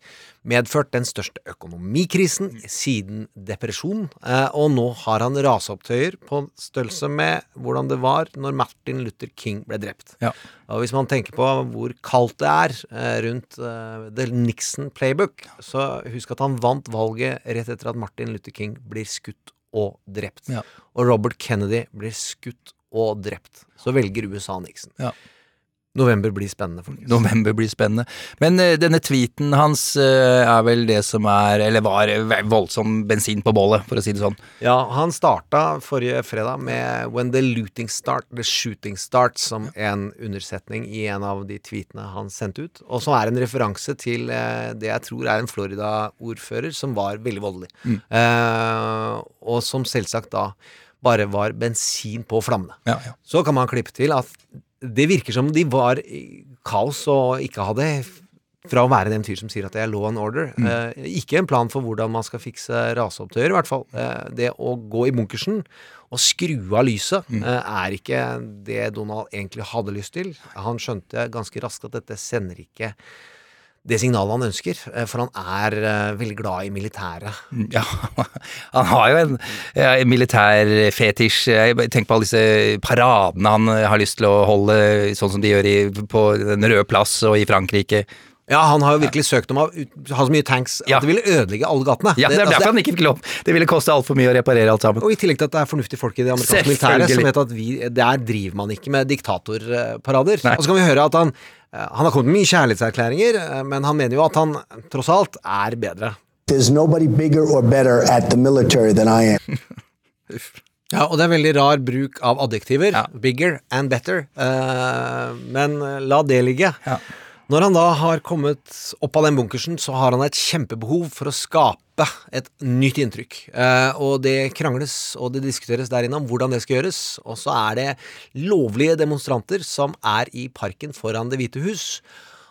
medført den største økonomikrisen siden depresjon, uh, og nå har han raseopptøyer på størrelse med hvordan det var når Martin Luther King ble drept. Ja. Og hvis man tenker på hvor kaldt det er rundt The Nixon Playbook, så husk at han vant valget rett etter at Martin Luther King blir skutt og drept. Ja. Og Robert Kennedy blir skutt og drept. Så velger USA Nixon. Ja. November blir spennende, folkens. November blir spennende. Men uh, denne tweeten hans uh, er vel det som er, eller var, voldsom bensin på bålet, for å si det sånn. Ja, han starta forrige fredag med 'When the looting start, the shooting starts', som en undersetning i en av de tweetene han sendte ut. Og som er en referanse til uh, det jeg tror er en Florida-ordfører som var veldig voldelig. Mm. og som selvsagt da bare var bensin på flammene. Ja, ja. Så kan man klippe til at det virker som de var i kaos og ikke hadde fra å være den fyr som sier at det er law and order. Mm. Eh, ikke en plan for hvordan man skal fikse raseopptøyer, i hvert fall. Eh, det å gå i bunkersen og skru av lyset Mm. eh, er ikke det Donald egentlig hadde lyst til. Han skjønte ganske raskt at dette sender ikke det signalet han ønsker, eh, for han er eh, veldig glad i militæret. Ja, han har jo en, ja, en militær fetisj. Tenker på alle disse paradene han har lyst til å holde, sånn som de gjør i, på Den røde plass og i Frankrike. Ja, han har jo virkelig søkt om å ha så mye tanks at det ville ødelegge alle gatene. Ja, det er altså, derfor han ikke fikk lov. Det ville koste altfor mye å reparere alt sammen. Og i tillegg til at det er fornuftige folk i det amerikanske militæret som vet at vi, der driver man ikke med diktatorparader. Og så kan vi høre at han han har kommet med mye kjærlighetserklæringer, men han mener jo at han tross alt er bedre. There's nobody bigger or better at the military than I am. Ja, og det er veldig rar bruk av adjektiver. Bigger and better. Uh, men la det ligge. Når han da har kommet opp av den bunkersen, så har han et kjempebehov for å skape et nytt inntrykk. Eh, og det krangles og det diskuteres der inne om hvordan det skal gjøres. Og så er det lovlige demonstranter som er i parken foran Det hvite hus.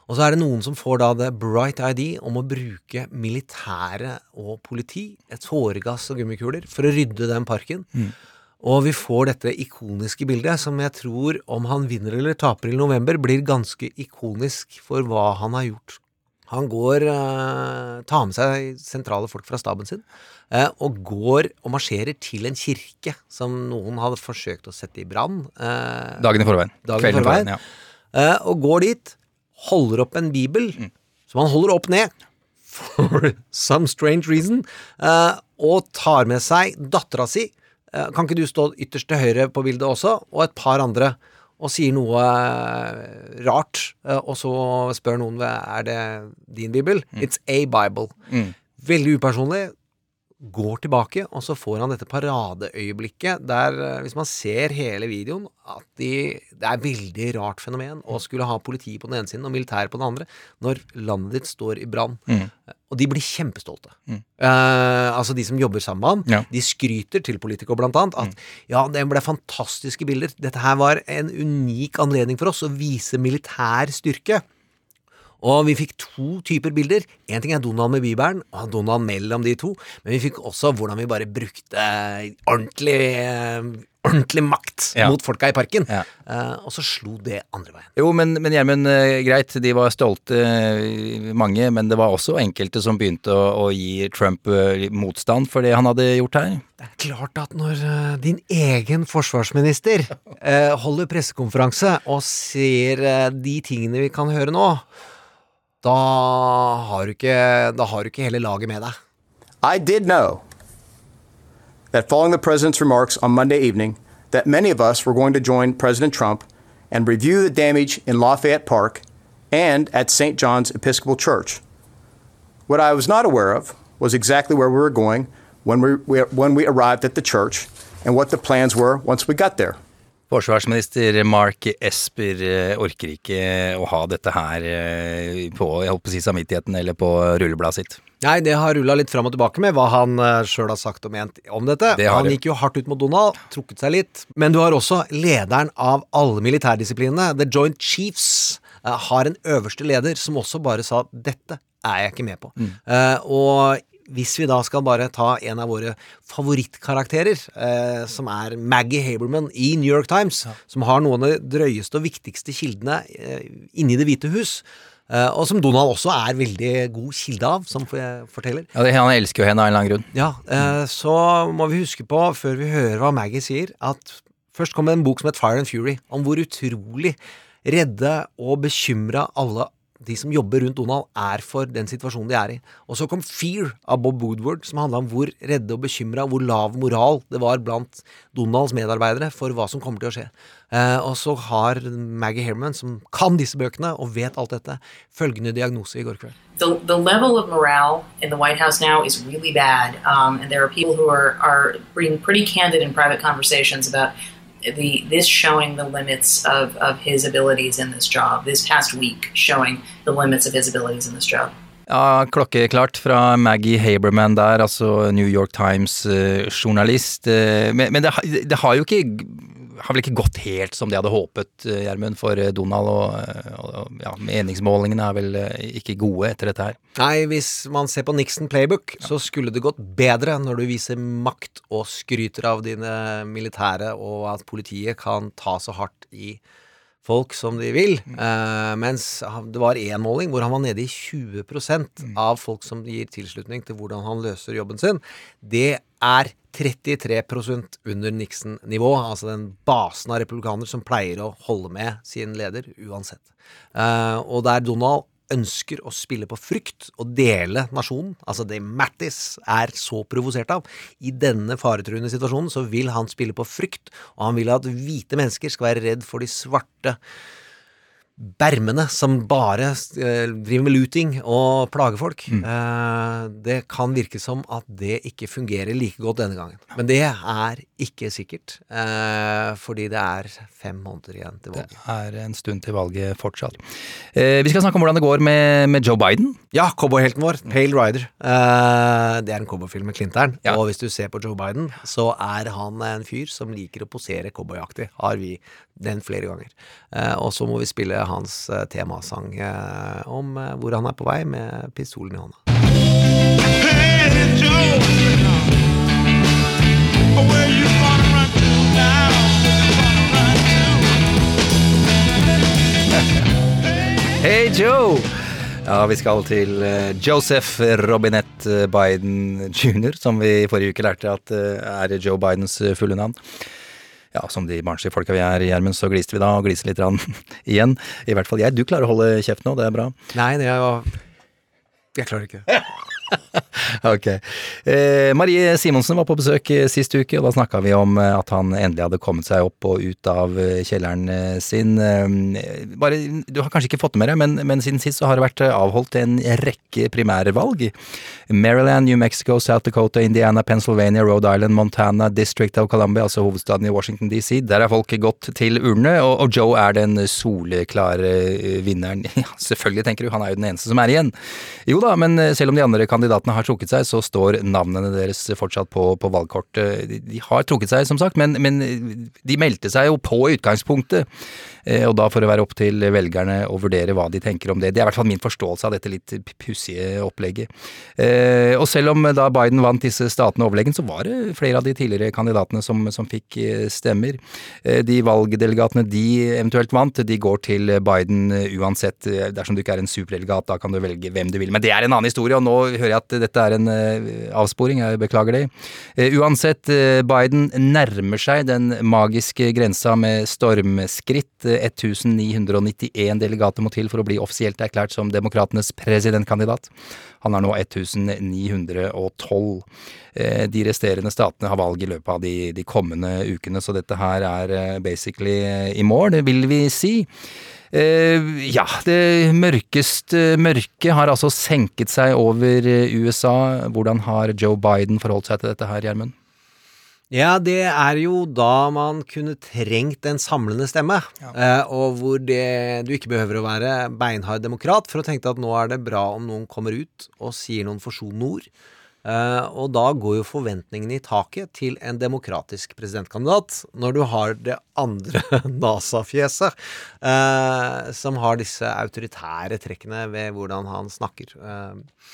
Og så er det noen som får da det bright ID om å bruke militære og politi, et tåregass og gummikuler, for å rydde den parken. Mm. Og vi får dette ikoniske bildet, som jeg tror, om han vinner eller taper i november, blir ganske ikonisk for hva han har gjort. Han går eh, tar med seg sentrale folk fra staben sin, eh, og går og marsjerer til en kirke som noen hadde forsøkt å sette i brann. Eh, Dagen i forveien. Dagen Kvelden i forveien. ja. Eh, og går dit, holder opp en bibel, som han holder opp ned, for some strange reason, eh, og tar med seg dattera si. Eh, kan ikke du stå ytterst til høyre på bildet også, og et par andre, og sier noe eh, rart, eh, og så spør noen er det din bibel. It's a Bible. Mm. Veldig upersonlig. Går tilbake, og så får han dette paradeøyeblikket der, eh, hvis man ser hele videoen, at de, det er veldig rart fenomen å skulle ha politi på den ene siden og militær på den andre, når landet ditt står i brann. Mm. Og de blir kjempestolte. Mm. Eh, altså de som jobber sammen med ham. Ja. de skryter til politikere blant annet at ja, det ble fantastiske bilder. Dette her var en unik anledning for oss å vise militær styrke. Og vi fikk to typer bilder. Én ting er Donald med bibelen, og Donald mellom de to. Men vi fikk også hvordan vi bare brukte ordentlig eh, ordentlig makt Ja. mot folka i parken. Eh, og så slo det andre veien. Jo, men men Gjermund, uh, greit, de var stolte, uh, mange, men det var også enkelte som begynte å, å gi Trump motstand for det han hadde gjort her. Det er klart at når din egen forsvarsminister holder pressekonferanse og ser de tingene vi kan høre nå, da har du ikke, da har du ikke hele laget med deg. I did know that following the president's remarks on Monday evening, that many of us were going to join President Trump and review the damage in Lafayette Park and at St. John's Episcopal Church. What I was not aware of was exactly where we were going when we, when we arrived at the church and what the plans were once we got there. Forsvarsminister Mark Esper eh, orker ikke å ha dette her eh, på jeg håper å si samvittigheten eller på rullebladet sitt. Nei, det har rulla litt fram og tilbake med hva han sjøl har sagt og ment om dette. Det han gikk jo hardt ut mot Donald, trukket seg litt. Men du har også lederen av alle militærdisiplinene, The Joint Chiefs, eh, har en øverste leder som også bare sa dette er jeg ikke med på. Mm. Uh, og hvis vi da skal bare ta en av våre favorittkarakterer, eh, som er Maggie Haberman i New York Times, som har noen av de drøyeste og viktigste kildene eh, inni Det hvite hus, eh, og som Donald også er veldig god kilde av, som jeg forteller. Ja, Han elsker jo henne av en eller annen grunn. Ja, eh, så må vi huske på, før vi hører hva Maggie sier, at først kom det en bok som het Fire and Fury, om hvor utrolig redde og bekymra alle de som jobber rundt Donald, er for den situasjonen de er i. Og så kom Fear av Bob Woodward, som handla om hvor redde og bekymra, hvor lav moral det var blant Donalds medarbeidere for hva som kommer til å skje. Eh, og så har Maggie Herman, som kan disse bøkene og vet alt dette, følgende diagnose i går kveld. the, the level of morale in the White House now is really bad, um, and there are people who are, are being pretty candid in private conversations about the this showing the limits of, of his abilities in this job. This past week showing the limits of his abilities in this job. Ja, klokkeklart er fra Maggie Haberman der, altså New York Times-journalist. Eh, eh, men men det, det har jo ikke har vel ikke gått helt som de hadde håpet, eh, Gjermund, for eh, Donald. Og, eh, og ja, meningsmålingene er vel ikke gode etter dette her. Nei, hvis man ser på Nixon Playbook, så skulle det gått bedre når du viser makt og skryter av dine militære, og at politiet kan ta så hardt i folk som de vil. Eh, mens det var én måling hvor han var nede i 20 mm. av folk som gir tilslutning til hvordan han løser jobben sin. Det er 33% under Nixon-nivå, altså den basen av republikanere som pleier å holde med sin leder uansett. Uh, og der Donald ønsker å spille på frykt og dele nasjonen, altså det Mattis er så provosert av, i denne faretruende situasjonen så vil han spille på frykt, og han vil at hvite mennesker skal være redd for de svarte bermene som bare eh, driver med luting og plager folk. Eh, det kan virke som at det ikke fungerer like godt denne gangen. Men det er ikke sikkert, eh, fordi det er fem måneder igjen til valget. Det er en stund til valget fortsatt. Eh, vi skal snakke om hvordan det går med, med Joe Biden. Ja, cowboyhelten vår, Pale Rider. Eh, det er en cowboyfilm med Clinton. Og hvis du ser på Joe Biden, så er han en fyr som liker å posere cowboyaktig. Har vi den flere ganger. Eh, og så må vi spille hans eh, temasang eh, om eh, hvor han er på vei med pistolen i hånda. Hei, Joe! Ja, vi skal til Joseph Robinette Biden jr., som vi i forrige uke lærte at er Joe Bidens fulle navn. Ja, som de barnslige folka vi er, Gjermund, så gliste vi da, og gliser litt igjen. I hvert fall jeg. Du klarer å holde kjeft nå, det er bra. Nei, det er jo Jeg klarer ikke. Ok. Eh, Marie Simonsen var på besøk eh, sist uke, og da snakka vi om eh, at han endelig hadde kommet seg opp og ut av eh, kjelleren sin. Bare, du har kanskje ikke fått det med deg, men, men siden sist så har det vært avholdt en rekke primærvalg. Maryland, New Mexico, South Dakota, Indiana, Pennsylvania, Rhode Island, Montana, District of Columbia, altså hovedstaden i Washington DC. Der er folk gått til urnene, og, og Joe er den soleklare vinneren. Ja, selvfølgelig, tenker du, han er jo den eneste som er igjen. Jo da, men selv om de andre kandidatene kandidatene har trukket seg, så står navnene deres fortsatt på, på valgkortet. De, de har trukket seg, som sagt, men, men de meldte seg jo på utgangspunktet. Eh, og da får det være opp til velgerne å vurdere hva de tenker om det. Det er i hvert fall min forståelse av dette litt pussige opplegget. Eh, og selv om da Biden vant disse statene overlegen, så var det flere av de tidligere kandidatene som, som fikk eh, stemmer. De valgdelegatene de eventuelt vant, de går til Biden uansett. Dersom du ikke er en superdelegat, da kan du velge hvem du vil. Men det er en annen historie, og nå hører jeg at dette er en avsporing, jeg beklager det. Uansett, Biden nærmer seg den magiske grensa med stormskritt. 1991 delegater må til for å bli offisielt erklært som demokratenes presidentkandidat. Han har nå 1912. Eh, de resterende statene har valg i løpet av de, de kommende ukene, så dette her er eh, basically eh, i mål, vil vi si. Ja, det mørkeste mørket har altså senket seg over USA. Hvordan har Joe Biden forholdt seg til dette her, Gjermund? Ja, det er jo da man kunne trengt en samlende stemme. Ja. Eh, og hvor det, du ikke behøver å være beinhard demokrat for å tenke at nå er det bra om noen kommer ut og sier noen forsonende ord. Eh, og da går jo forventningene i taket til en demokratisk presidentkandidat, når du har det andre NASA-fjeset, eh, som har disse autoritære trekkene ved hvordan han snakker. Eh,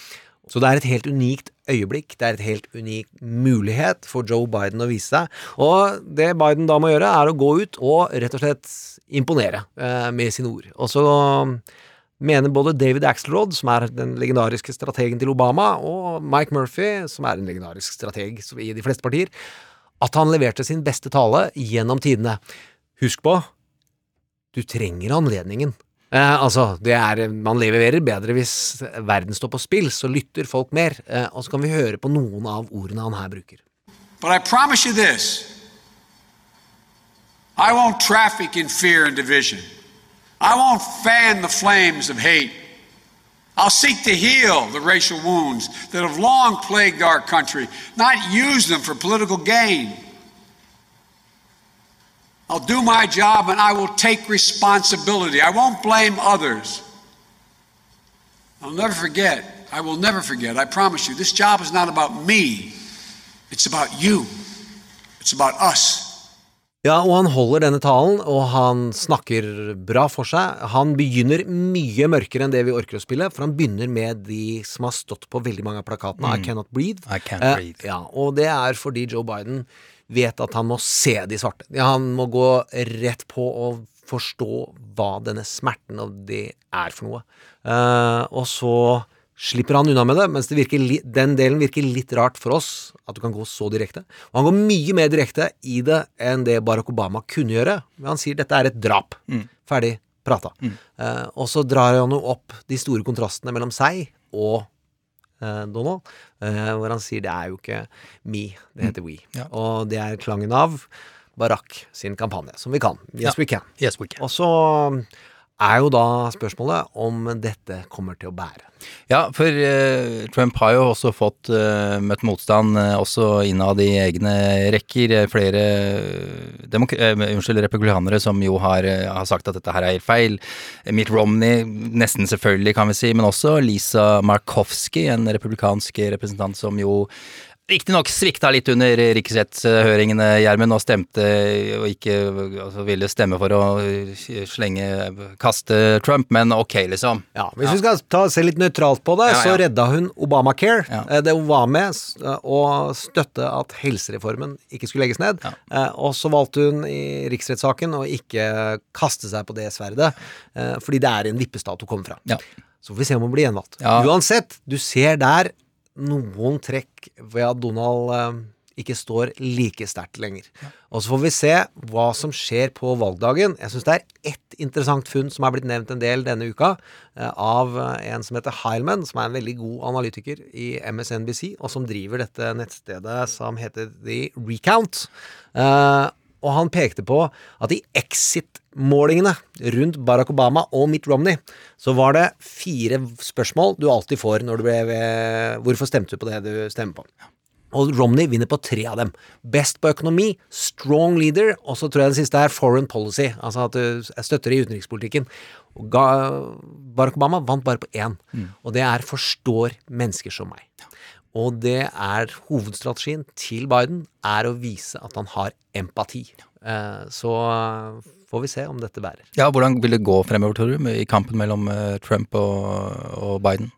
så det er et helt unikt øyeblikk. Det er et helt unik mulighet for Joe Biden å vise seg. Og det Biden da må gjøre, er å gå ut og rett og slett imponere med sine ord. Og så mener både David Axelrod, som er den legendariske strategen til Obama, og Mike Murphy, som er en legendarisk strateg i de fleste partier, at han leverte sin beste tale gjennom tidene. Husk på, du trenger anledningen. Eh, altså, er, Man leverer bedre hvis verden står på spill, så lytter folk mer. Eh, og så kan vi høre på noen av ordene han her bruker. But I promise you this. I won't traffic in fear and division. I won't fan the flames of hate. I'll seek to heal the racial wounds that have long plagued our country, not use them for political gain. I'll do my job and I will take responsibility. I won't blame others. I'll never forget. I will never forget. I promise you. This job is not about me. It's about you. It's about us. Ja, og han holder denne talen, og han snakker bra for seg. Han begynner mye mørkere enn det vi orker å spille, for han begynner med de som har stått på veldig mange av plakatene. Mm. I Cannot Breathe. I can't eh, breathe. Ja, og det er fordi Joe Biden vet at han må se de svarte. Ja, han må gå rett på og forstå hva denne smerten og det er for noe. Eh, og så slipper han unna med det, mens det den delen virker litt rart for oss, at du kan gå så direkte. Og han går mye mer direkte i det enn det Barack Obama kunne gjøre. Men han sier dette er et drap. Mm. Ferdig prata. Mm. Eh, og så drar han jo opp de store kontrastene mellom seg og eh, Donald, eh, hvor han sier det er jo ikke me, det heter we. Ja. Og det er klangen av Barack sin kampanje, som vi kan. Yes, ja. we can. Yes, we can. Og så er jo da spørsmålet om dette kommer til å bære. Ja, for uh, Trump har jo også fått uh, møtt motstand uh, også innad i egne rekker. Flere unnskyld, republikanere som jo har, har, sagt at dette her er helt feil. Mitt Romney, nesten selvfølgelig, kan vi si, men også Lisa Markowski, en republikansk representant som jo Riktignok svikta litt under riksrettshøringene, Gjermund, og stemte og ikke altså, ville stemme for å slenge kaste Trump, men ok, liksom. Ja, Hvis ja. vi skal ta, se litt nøytralt på det, ja, så redda hun Obamacare. Ja. Eh, det hun var med å støtte at helsereformen ikke skulle legges ned. Eh, og så valgte hun i riksrettssaken å ikke kaste seg på det sverdet, eh, fordi det er en vippestat hun kommer fra. Så får vi se om hun blir gjenvalgt. Uansett, du ser der noen trekk ved at Donald eh, ikke står like sterkt lenger. Og så får vi se hva som skjer på valgdagen. Jeg syns det er ett interessant funn som er blitt nevnt en del denne uka, eh, av en som heter Heilman, som er en veldig god analytiker i MSNBC, og som driver dette nettstedet som heter The Recount. Eh, og han pekte på at i exit-målingene rundt Barack Obama og Mitt Romney, så var det fire spørsmål du alltid får når du ble ved Hvorfor stemte du på det du stemmer på? Og Romney vinner på tre av dem. Best på økonomi, strong leader, og så tror jeg den siste er foreign policy. Altså at du støtter i utenrikspolitikken. Og Barack Obama vant bare på én, Mm. og det er forstår mennesker som meg. Og det er hovedstrategien til Biden, er å vise at han har empati. Eh, så får vi se om dette bærer. Ja, Hvordan vil det gå fremover, tror du, i kampen mellom eh, Trump og, og Biden?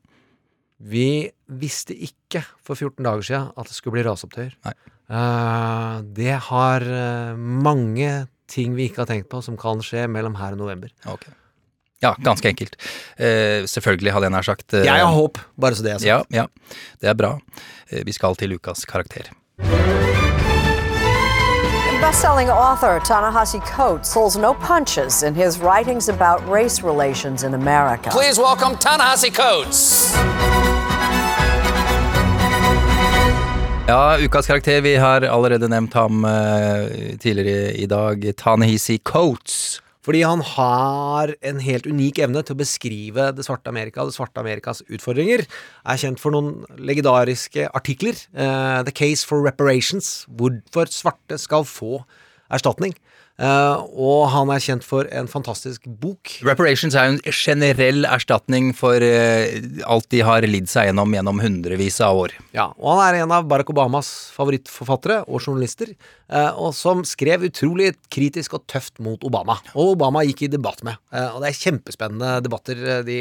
Vi visste ikke for 14 dager siden at det skulle bli raseopptøyer. Eh, det har eh, mange ting vi ikke har tenkt på som kan skje mellom her og november. Ok. Ja, ganske enkelt. Eh, selvfølgelig, hadde jeg nær sagt. eh, Jeg har håp, bare så det er sagt. Ja, ja, det er bra. Eh, vi skal til ukas karakter. Best-selling author Ta-Nehisi Coates pulls no punches in his writings about race relations in America. Please welcome Ta-Nehisi Coates. Ja, ukas karakter. Vi har allerede nevnt ham eh, tidligere i dag. Tanehisi Coates. Fordi han har en helt unik evne til å beskrive det svarte Amerika, det svarte Amerikas utfordringer. Er kjent for noen legendariske artikler. Uh, The Case for Reparations. Hvorfor svarte skal få erstatning. Eh, og han er kjent for en fantastisk bok. Reparations er jo en generell erstatning for uh, alt de har lidd seg gjennom gjennom hundrevis av år. Ja, og han er en av Barack Obamas favorittforfattere og journalister, uh, og som skrev utrolig kritisk og tøft mot Obama. Og Obama gikk i debatt med. Og det er kjempespennende debatter de,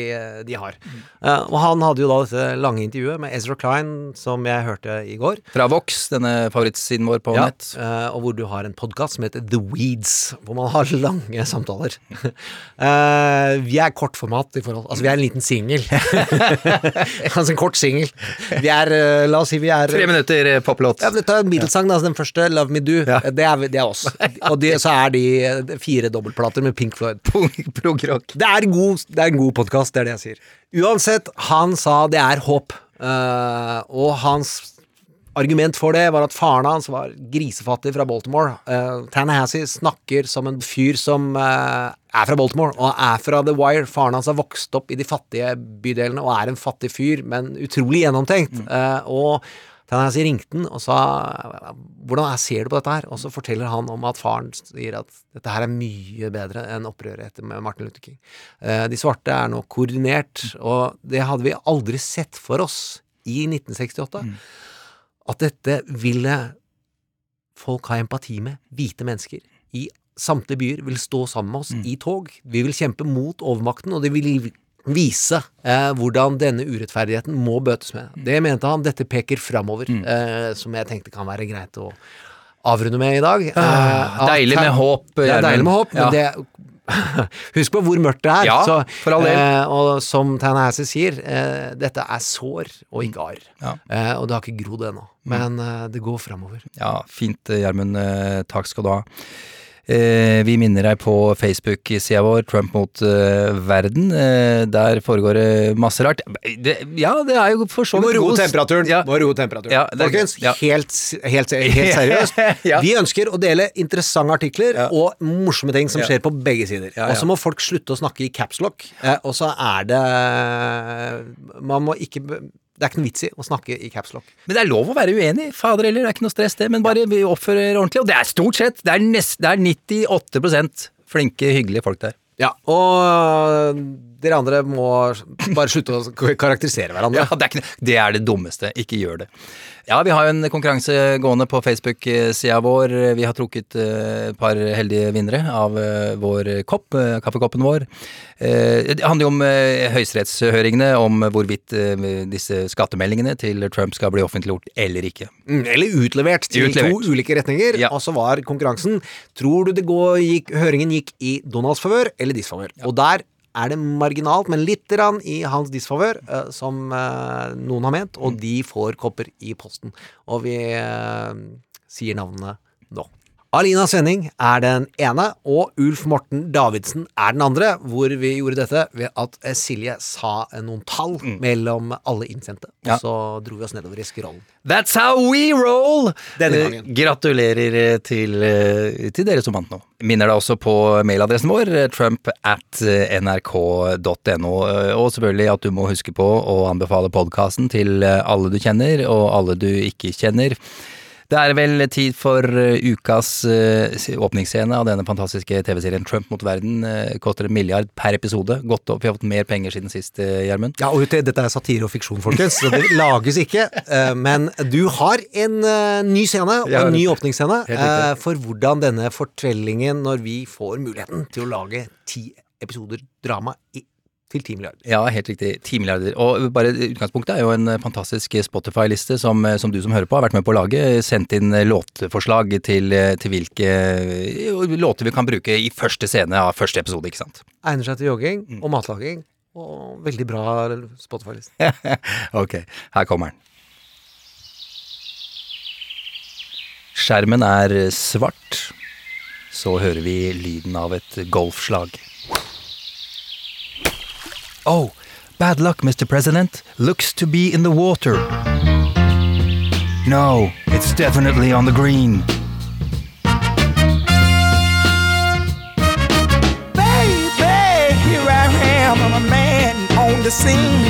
de har. Og han hadde jo da dette lange intervjuet med Ezra Klein, som jeg hørte i går. Fra Vox, denne favorittsiden vår på Ja, nett. og hvor du har en podkast som heter The Weeds, hvor man har lange samtaler. Uh, vi er kortformat i forhold Altså, vi er en liten singel. altså en kort singel. Vi er, uh, la oss si vi er Tre minutter eh, poplåt. ja, men Ta en Beatles-sang, da. altså Den første, 'Love Me Do'. Det, er, det er oss. Og de, så er de fire dobbeltplater med Pink Floyd. Prog-rock. Det er, god, det er en god podkast, det er det jeg sier. Uansett, han sa det er håp. Uh, og hans argument for det var at faren hans var grisefattig fra Baltimore. Uh, Tallahassee snakker som en fyr som uh, er fra Baltimore, og er fra The Wire. Faren hans har vokst opp i de fattige bydelene og er en fattig fyr, men utrolig gjennomtenkt. Eh, og Tallahassee ringte han og sa hvordan ser du på dette her? Og så forteller han om at faren sier at dette her er mye bedre enn opprøret etter med Martin Luther King. Uh, de svarte er nå koordinert, og det hadde vi aldri sett for oss i 1968. At dette ville folk ha empati med. Hvite mennesker i samtlige byer vil stå sammen med oss i tog. Vi vil kjempe mot overmakten, og det vil vise eh, hvordan denne urettferdigheten må bøtes med. Det mente han. Dette peker framover, eh, som jeg tenkte kan være greit å avrunde med i dag. Ah, Eh, deilig med håp, Det er deilig med håp, men Ja. det Husk på hvor mørkt det er. Ja, så, for all del. Eh, og som Tallahassee sier, eh, dette er sår og ikke arr. Ja. Eh, og det har ikke grodd ennå. Men eh, det går framover. Ja, fint, Gjermund. Eh, Takk skal du ha. Eh, vi minner deg på Facebook-sida vår, Trump mot eh, verden. Eh, der foregår det masse rart. Det, ja, det er jo for så vidt god- temperaturen. Ja. Må roe temperaturen. Ja, det Folkens, ja. helt, helt, helt seriøst. Vi ønsker å dele interessante artikler og morsomme ting som skjer på begge sider. Og så må folk slutte å snakke i capslock. Og så er det Man må ikke Det er ikke noe vits i å snakke i capslock. Men det er lov å være uenig, fader heller, det er ikke noe stress det, men bare vi oppfører ordentlig. Og det er stort sett, det er, nest, det er 98% flinke, hyggelige folk der. Ja, og dere andre må bare slutte å karakterisere hverandre. Ja, det er, ikke, det er det dummeste. Ikke gjør det. Ja, vi har jo en konkurranse gående på Facebook-sida vår. Vi har trukket eh, et par heldige vinnere av eh, vår kopp, eh, kaffekoppen vår. Det handler jo om høyesterettshøringene, om hvorvidt disse skattemeldingene til Trump skal bli offentliggjort eller ikke. Mm, Eller utlevert til Utlevert. to ulike retninger. Og så var konkurransen Tror du det går, gikk, høringen gikk i Donalds favør eller disfavør? Og der er det marginalt, men litt i hans disfavør, eh, som eh, noen har ment, og de får kopper i posten. Og vi eh, sier navnene. Alina Svenning er den ene, og Ulf Morten Davidsen er den andre, hvor vi gjorde dette ved at Silje sa noen tall mellom alle innsendte, og Ja. så dro vi oss nedover i skrollen. That's how we roll! Denne Eh, gangen. Gratulerer eh, til, eh, til dere som vant nå. Minner deg også på mailadressen vår, trump at nrk.no. Og selvfølgelig at du må huske på å anbefale podkasten til alle du kjenner, og alle du ikke kjenner. Det er vel tid for eh, ukas eh, åpningsscene av denne fantastiske TV-serien Trump mot verden. Eh, Koster en milliard per episode. Godt opp, vi har fått mer penger siden sist, Gjermund. Ja, og dette er satire og fiksjon, folkens, så det lages ikke. Men du har en ny scene, og en ny åpningsscene, for hvordan denne fortellingen, når vi får muligheten til å lage ti episoder drama i, til ti milliarder. Ja, helt riktig. 10 milliarder. Og bare utgangspunktet er jo en eh, fantastisk Spotify-liste som, eh, som du som hører på har vært med på å lage. Sendt inn eh, låtforslag til, eh, til hvilke eh, låter vi kan bruke i første scene av første episode, ikke sant? Egner seg til jogging Mm. og matlaging, og veldig bra Spotify-liste. ok, her kommer den. Skjermen er svart. Så hører vi lyden av et golfslag. Oh, bad luck, Mr. President. Looks to be in the water. No, it's definitely on the green. Baby, here I am, I'm a man on the scene.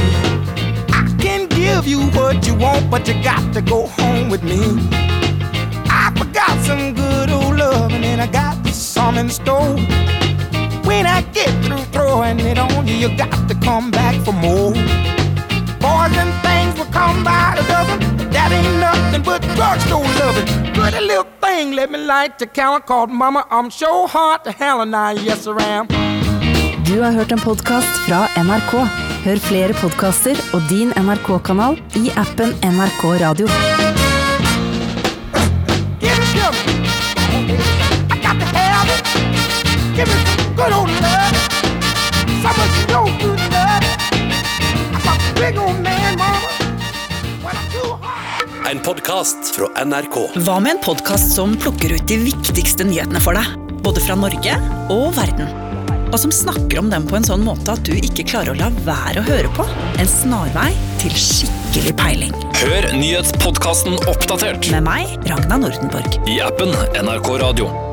I can give you what you want, but you got to go home with me. I forgot some good old love, and I got some in store. When I get through throwing it on you, you got to come back for more. Boys and things will come by the dozen, but that ain't nothing but drugstore loving. Pretty little thing, let me light the counter called Mama. I'm so hard to hell and I, yes I am. Du har hørt en podkast fra NRK. Hør flere podkaster og din NRK-kanal i appen NRK Radio. Give me some good old love. So much no good love. I'm a big old man, mama. When I'm too hard. En podkast fra NRK. Hva med en podkast som plukker ut de viktigste nyhetene for deg? Både fra Norge og verden. Og som snakker om dem på en sånn måte at du ikke klarer å la være å høre på. En snarvei til skikkelig peiling. Hør nyhetspodkasten Oppdatert Med meg, Ragna Nordenborg. i appen NRK Radio.